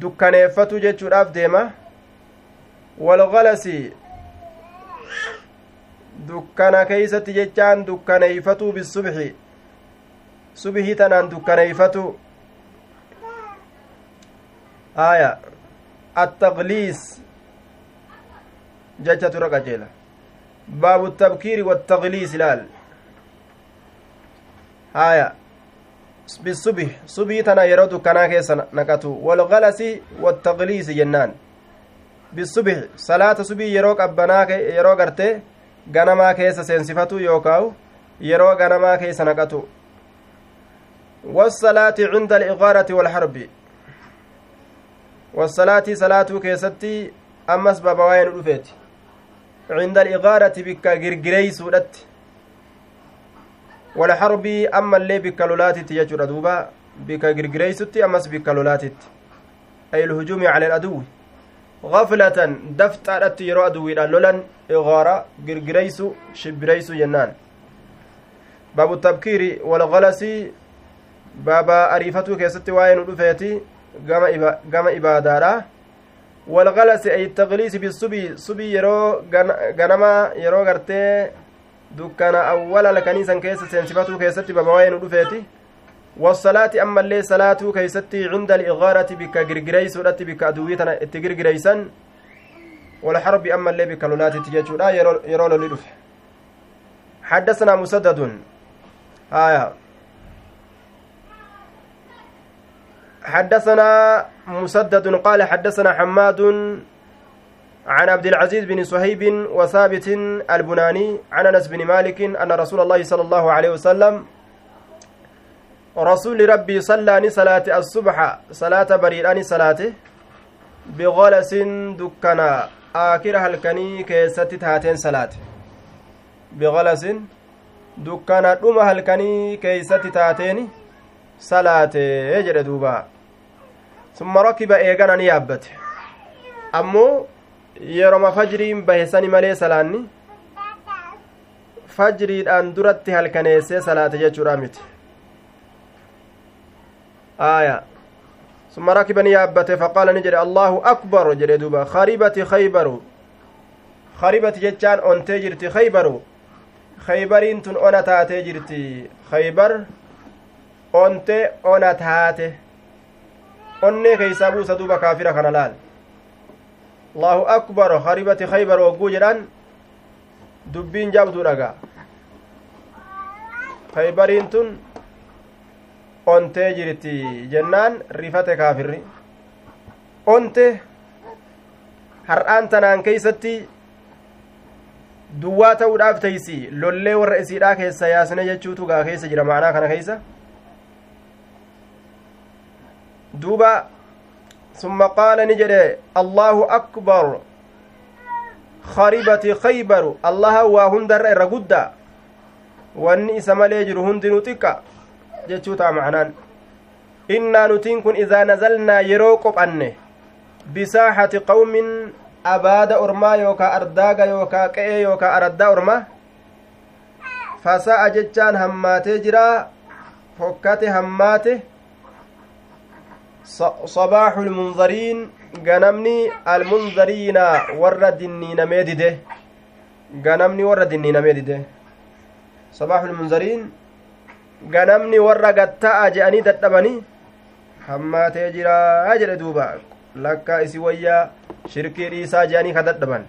dukkaneeffatu jechuudhaaf deema walgalasii dukkana keeysatti jechaan dukkaneeyfatuu bisubxi subhii tanaan dukkaneeyfatu aya attaqliis jechatu irra qajeela baabu الtabkiiri والتغliis ilaal haya bisubh subii tana yeroo dukkanaa keessa naqatu walgalasi والتغliisi jennaan bisubh salaata subii yeroo qabbanaa yeroo garte ganamaa keessa seensifatu yookaawu yeroo ganamaa keeysa naqatu والصلاة عند الإغارة والحرب والصلاة صلاة كيستي أمس بابا وين عند الإغارة بك غرغري سودت. والحرب أما اللي بك لولاتي تيجر دوبا بك غرغري ستي أمس بك لولاتي. أي الهجوم على العدو غفلة دفترت يرو عدوي لولن إغارة غرغريس شبريس جنان باب التبكير والغلس بابا أريفتو كيستي واين رفيتي. Gama ibaadaadha walgalasi ay tagliisi bisubii subii yeroo ganama yeroo gartee dukkana awwala lakaniisan keessa seensifatuu keessatti babawaa'ee nu dhufeeti wasalaati ammallee salaatuu keeysatti cinda aligaarati bikka girgireysuudhatti bikka aduwwii tana itti girgireysan والحرب أما اللي بكالولات تجيشودا يرو لولي دفه حدثنا مسدد آية حدثنا مسدد قال حدثنا حماد عن عبد العزيز بن صهيب وثابت البناني عن أنس بن مالك أن رسول الله صلى الله عليه وسلم رسول ربي صلى صلاة الصبح صلاة بريران صلاته بغلس دكنا آخر هلكني كيست تاتين صلاة. بغلس دكنا دم هلكني كيست تاتين صلاة. يجري دوبا. Summa rakiba eegana ni yaabbate ammoo yeroma fajriin bahesani malee salaanni fajriidhaan duratti halkaneessee salaate jechuudha miti aya summa rakiba ni yaabbate faqaala ni jedhe allaahu akbar jedhe duuba karibati khaybaru karibati jechaan ontee jirti khaybaru khaybariin tun ona taatee jirti khaybar ontee ona taate onnee keeysaa buusa duuba kaafira kana laal allahu akbar haribati khaybar wogguu jedhan dubbiin jabduu dhaga kaybariin tun ontee jirti jennaan rifate kaafirri onte har'aan tanaan keeysatti duwwaa ta'uudhaaf teeysi lollee warra isiidhaa keessa yaasne jechuutu gaa keessa jira maanaa kana keeysa duuba summa qaala ni jedhe allaahu akbar karibati khaybaru allaha waa hundarra irra guddaa wanni isa malee jiru hundinuu xiqqa jechuu ta'a macnaan innaa nutiin kun idaa nazalnaa yeroo qophanne bisaaxati qawmin abaada ormaa yookaa ardaaga yookaa qe'ee yookaa araddaa ormaa fasa'a jechaan hammaatee jiraa fokkate hammaate صباح المنذرين ganamni almunzariina warra dinniinamee dide ganamni warra dinniinamee dide sabaaxu lmunzariin ganamni warra gatta'a je'anii dadhabanii hammaatee jiraa jedhe duuba lakkaa isi wayyaa shirkii dhiisaa je'anii ka dadhaban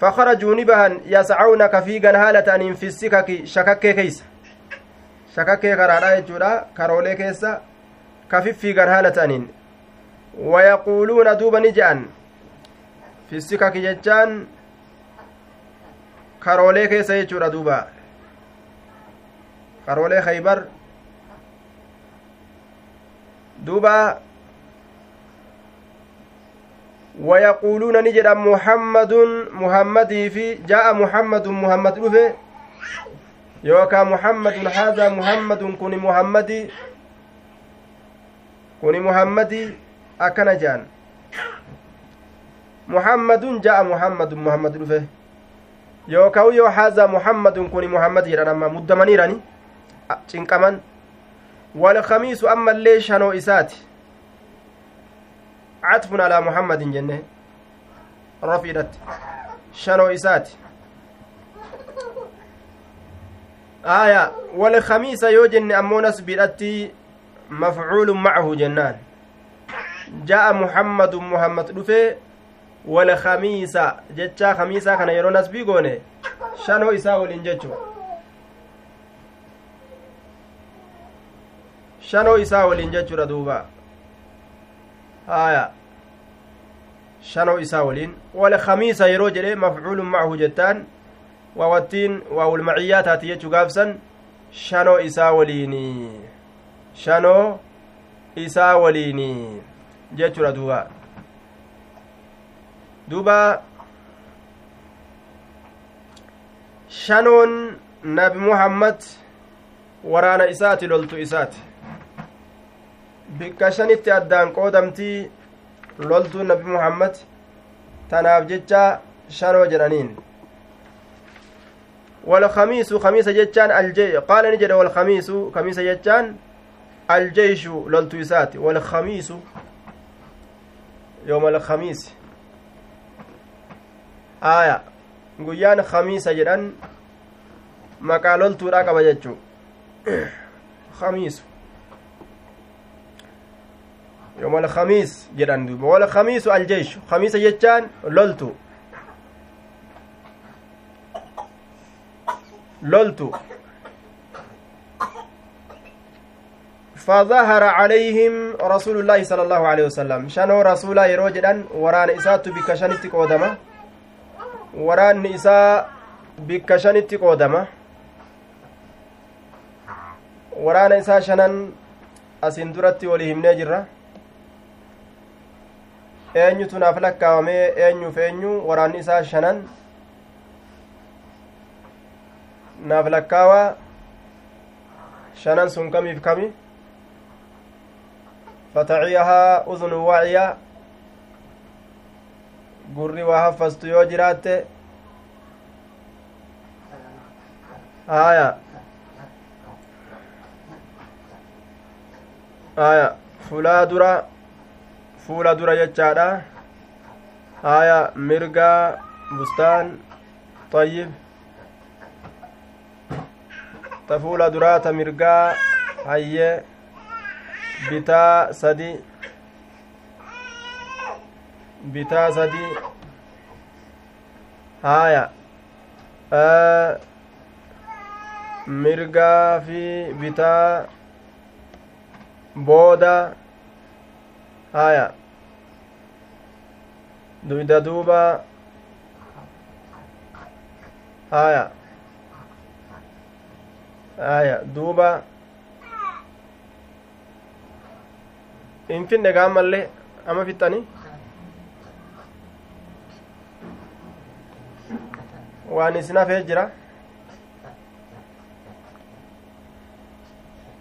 فخرجوا نبها يسعون كفيغا هالة أن في السكك شككي كيس شككي كرادا يجورا كارولي كيسا kafiffiigan haala ta'aniin wayaquuluuna duuba ni je'an fissikaki jechaan karoolee keessa jechuudha duuba karoolee khaybar duuba wayaquuluuna ni jedhan muhammadun muhammadii fi jaa'a muhammadun muhammad dhufe yookaa muhammadun haazaa muhammadun kun muhammadii kuni muhammadii akkana je'an muhammadun ja'a muhammadun muhammad dhufe yookaan yoo haazaa muhammadun kuni muhammad jedhan amma muddamaniirani cinqaman walkamiisu ammallee shanoo isaati catfun alaa muhammadin jenne rafiidhatti shanoo isaati aya walkamiisa yoo jenne ammoo nasbiidhatti مفعول معه جنان جاء محمد محمد jechaa khamiisaa kana yeroo nasbii goone shanoo isaa waliin jechu shanoo isaa waliin jechuudha duuba haya shanoo isaa waliin wala khamiisa yeroo jedhe mafcuulun macahu jettaan waawattiin waawulmaciyyaa taati jechuu gaafsan shanoo isaa waliini shanoo isaa waliini jechuudha duuba duuba shanoon nabi muhammad waraana isaati loltu isaati bikka shanitti addaan qoodamtii loltuu nabi muhammad tanaaf jecha shanoo jedhaniin والخميس خميس جتان الجي قال نجد والخميس خميس جتان الجيش للتويسات والخميس يوم الخميس آية jedhan maqaa loltuudha qaba jechuu khamiisu yooma alkhamiis jedhan duuba walkhamiisu aljeeshu khamiisa jechaan loltu loltu فظهر عليهم رسول الله صلى الله عليه وسلم شنو رسولا يرو جدان وران إساتو بكشنتي قودما وران إسا بكشنتي قودما waraana isaa shanan asin duratti walii himnee jirra eenyutu naaf lakkaawamee eenyuuf eenyu waraanni isaa shanan naaf lakkaawaa shanan sun kamiif kami waciya gurri waa haffastu yoo jiraatte haya haya fulaa dura fuula dura jechaadha haya mirgaa bustaan طيب duraa ta mirgaa hayyee bitaa sadi bitaa sadi haaya mirgaa fi bitaa booda haaya duyda duuba haaya aya duuba in finne gaammallee ama fixxani waan isin hafee jira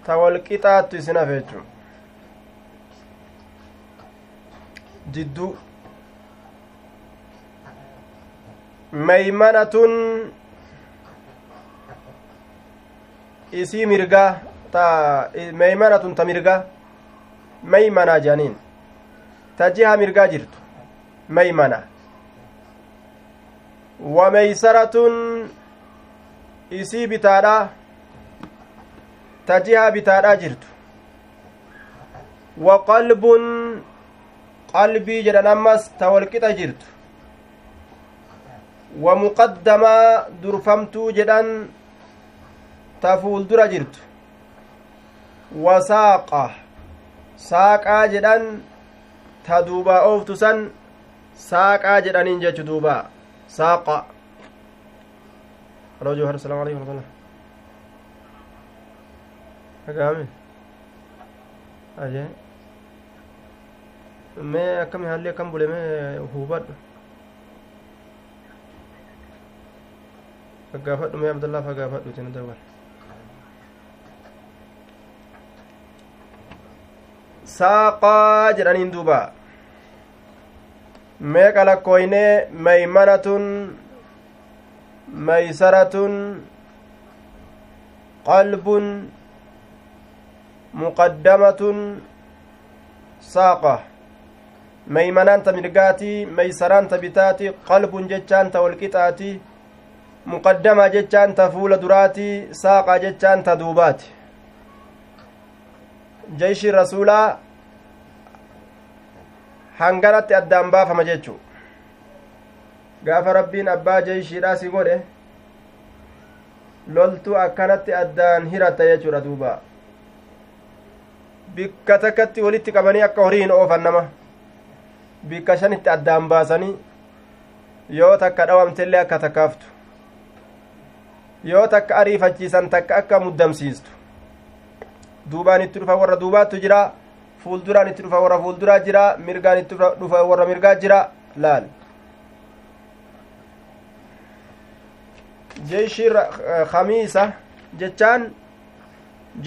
ta walqixaattu isin hafe jechu jidduu meymanatun isii mirgaa ta meymanatun ta mirgaa meymanaa jedhaniin ta jiha mirgaa jirtu meymana wa meysaratun isii bitaadha ta jiha bitaadha jirtu wa qalbun qalbii jedhan ammas ta walqixa jirtu wa muqaddamaa durfamtuu jedhan ta fuuldura jirtu wa saaqa saaqaa jedhan ta duubaa ooftu san saaqaa jedhaniin jechu duuba saaqa aloo jawhar asalaamu aleykum warahmatullah dhagaame ajee mee akkami haalli akkam bule mee hubadhu faggaafadhu mee abdallaa faggaafadhu isin saaqaa jedhaniin duuba meeqa lakkooynee meymanatun meysaratun qalbun muqaddamatun saaqa meymanaan ta mirgaatii meysaraan ta bitaati qalbun jechaan ta walqixaati muqaddamaa jechaan ta fuula duraatii saaqaa jechaan ta duubaati jeyshi rasuulaa hanganatti addaan baafama jechuu gaafa rabbiin abbaa jeyshiidhaa si godhe loltu akkanatti addaan hiratta jechuudha duuba bikka takkatti walitti qabanii akka horii hin oofan nama bikka shanitti addaan baasanii yoo takka dhawamtellee akka takkaaftu yoo takka ariifachiisan takka akka muddamsiistu duubaan itti dhufa warra duubaattu jira fuulduraan itti dhufa warra fuulduraa jira mirgaan itti dhufa warra mirgaa jira laal jeeshii khamiisa jechaan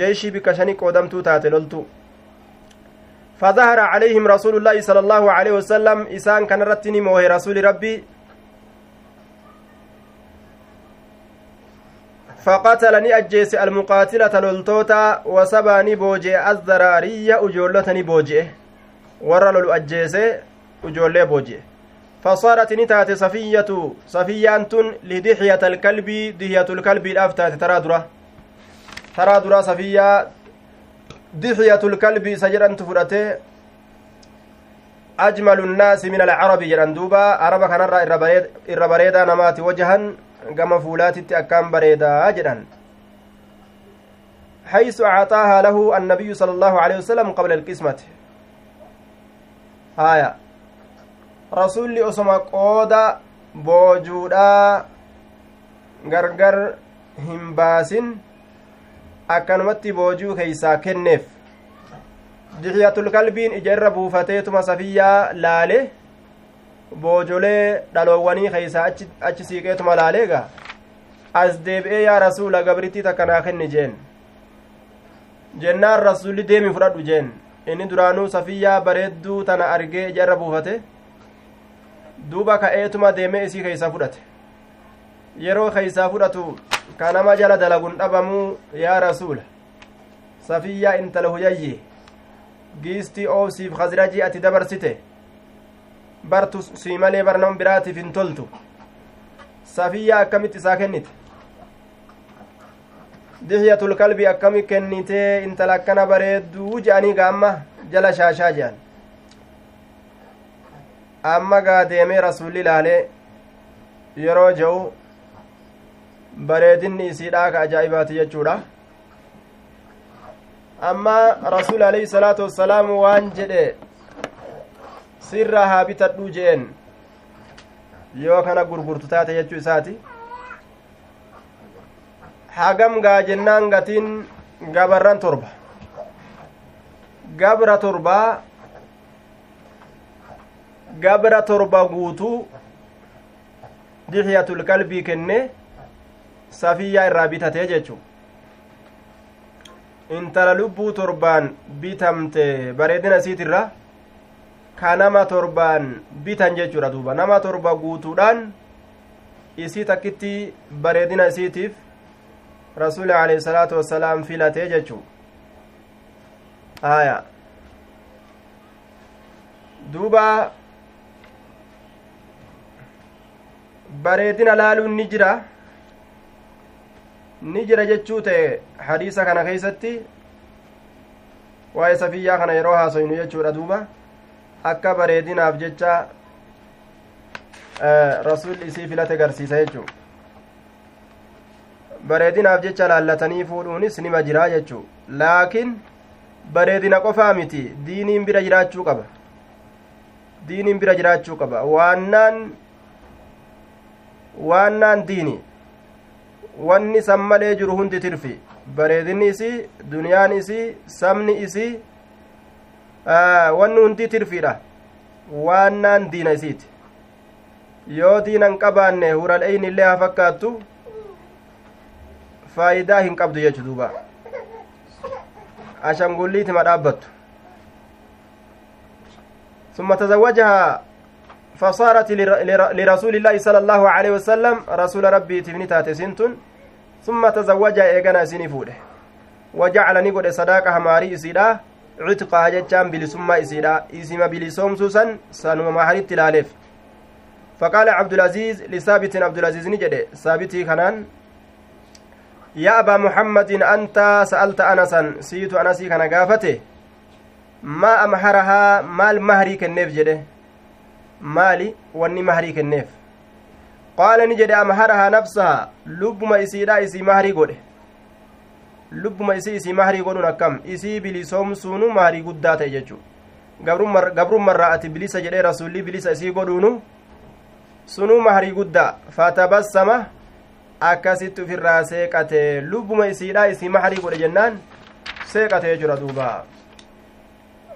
jeeshii bikka shanii qoodamtuu taate loltu فظهر عليهم رسول الله صلى الله عليه وسلم إسان كان رتني موه رسول ربي فقتلني أجيس المقاتلة لولتوتا وسباني بوجي الزرارية أجولتني بوجي ورى لولو أجيس أجولي بوجي. فصارت نتات صفية صفية لدحية الكلب دحية الكلب الأفتات. ترى درة ترى درة صفية. دحية الكلب سجرا تفرته. أجمل الناس من العرب جران دوبا. عرب كان الربريدا نمات وجها. Gama fuulaatitti akkaan bareedaa jedhan حيث أعطاها له النبي صلى الله عليه وسلم قبل القسمة هايا رسول أسمى قودا بوجودا غرغر هنباسن akkanumatti boojuu keeysaa kenneef dixiyatul qalbiin ija irra buufateetuma safiyyaa laale boojolee dhaloowwanii keeysaa achi siiqeetuma laaleega as deebi'ee yaa rasuula gabrittii takka naa kenni jeen. Jennaan rasulli deemi fudhadhu jeen. Inni duraanuu safiyyaa bareedduu tana argee ija irra buufate. Duuba ka'eetuma deemee isii keeysaa fudhate. Yeroo keeysaa fudhatu ka nama jala dalagun dhabamuu yaa rasuula. Safiyyaa intala huyayye giistii oobsiif khasrajii ati dabarsite bartu sii malee barnoon biraatiif hin toltu safiyyaa akkamitti isaa kennite dihyatul kalbi akkami kennitee intala akkana bareedduu je'anii gaamma jala shaashaa je'an amma gaa deemee rasulli ilaalee yeroo je'u bareedinni isiidhaa ka ajaa'ibaati jechuudha amma rasuul alayhi salaatu wassalaam waan jedhe sirraa haa bitadhuu je'en. Yoo kana gurgurtu taate jechuu isaati. Hagam gaa jennaan gatiin gabarran torba. Gabra torbaa gabra torba guutuu dixyatul qalbii kenne safiyyaa irraa bitatee jechuu. Intala lubbuu torbaan bitamte bareedina isiitirra ka nama torbaan bitan jechuudha duuba nama torba guutuudhaan isii takkitti bareedina isiitiif rasuuli alayhi salaatu wassalaam filatee jechuu aya duuba bareedina laaluun ni jira ni jira jechuu ta'e hadiisa kana keeysatti waa'ee safiyyaa kana yeroo haasoynu jechuudha duuba akka bareedinaaf jecha rasuulli isii filate garsiisa jechuu bareedinaaf jecha laallatanii fuudhuunis nima jiraa jechuu laakiin bareedina qofaa miti diiniin bira jiraachuu qaba diiniin bira jiraachuu qaba waannaan waannaan diini wanni san malee jiru hundi tirfi bareedinni isii duniyaan isii sabni isii wanni hundi tirfiidha waannaan diina isiiti yoo diinan qabaanne hural'eyn illee haa fakkaattu faayidaa hin qabdu jechu duuba ashangulliitima dhaabbattu ثم تزوجها فصارت لرسول الله صلى الله عليه وسلم رسول ربي تبني تاتسنتن ثم تزوجها إيغانا سنفوده وجعلني قد صداقة ماري إسيدا cutqaa jechaan bilisummaa isiidha isima bilisoomsuu san sanuma maharitti ilaaleef faqaala cabdulaziiz lisaabitin abdulaziizni jedhe saabitii kanaan yaa abaa muhammadin anta sa'alta anasan siitu anasii kana gaafate maa amharahaa maal mahrii kenneef jedhe maali wanni mahrii kenneef qaala ni jedhe amharahaa nafsahaa lubbuma isiidha isii mahrii godhe lubbuma isii isii mahrii godhuun akkam isii bilisoomsuunu mahrii guddaa ta'e jechuu gabrummarraa ati bilisa jedhee rasulli bilisa isii godhuunu sunuu mahrii guddaa fatabassama akkasitti ufirraa seeqate lubbuma isiidha isii maxarii godhe jennaan seeqate jira duuba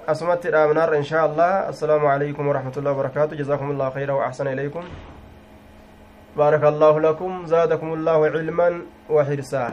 asumatti dhaabnaarra inshaa allah assalaamu calaykum waraxmatullahi wabarakaatu jazaakum allahu khayra wa axsana ilaykum بارك الله لكم زادكم الله علما وحرصا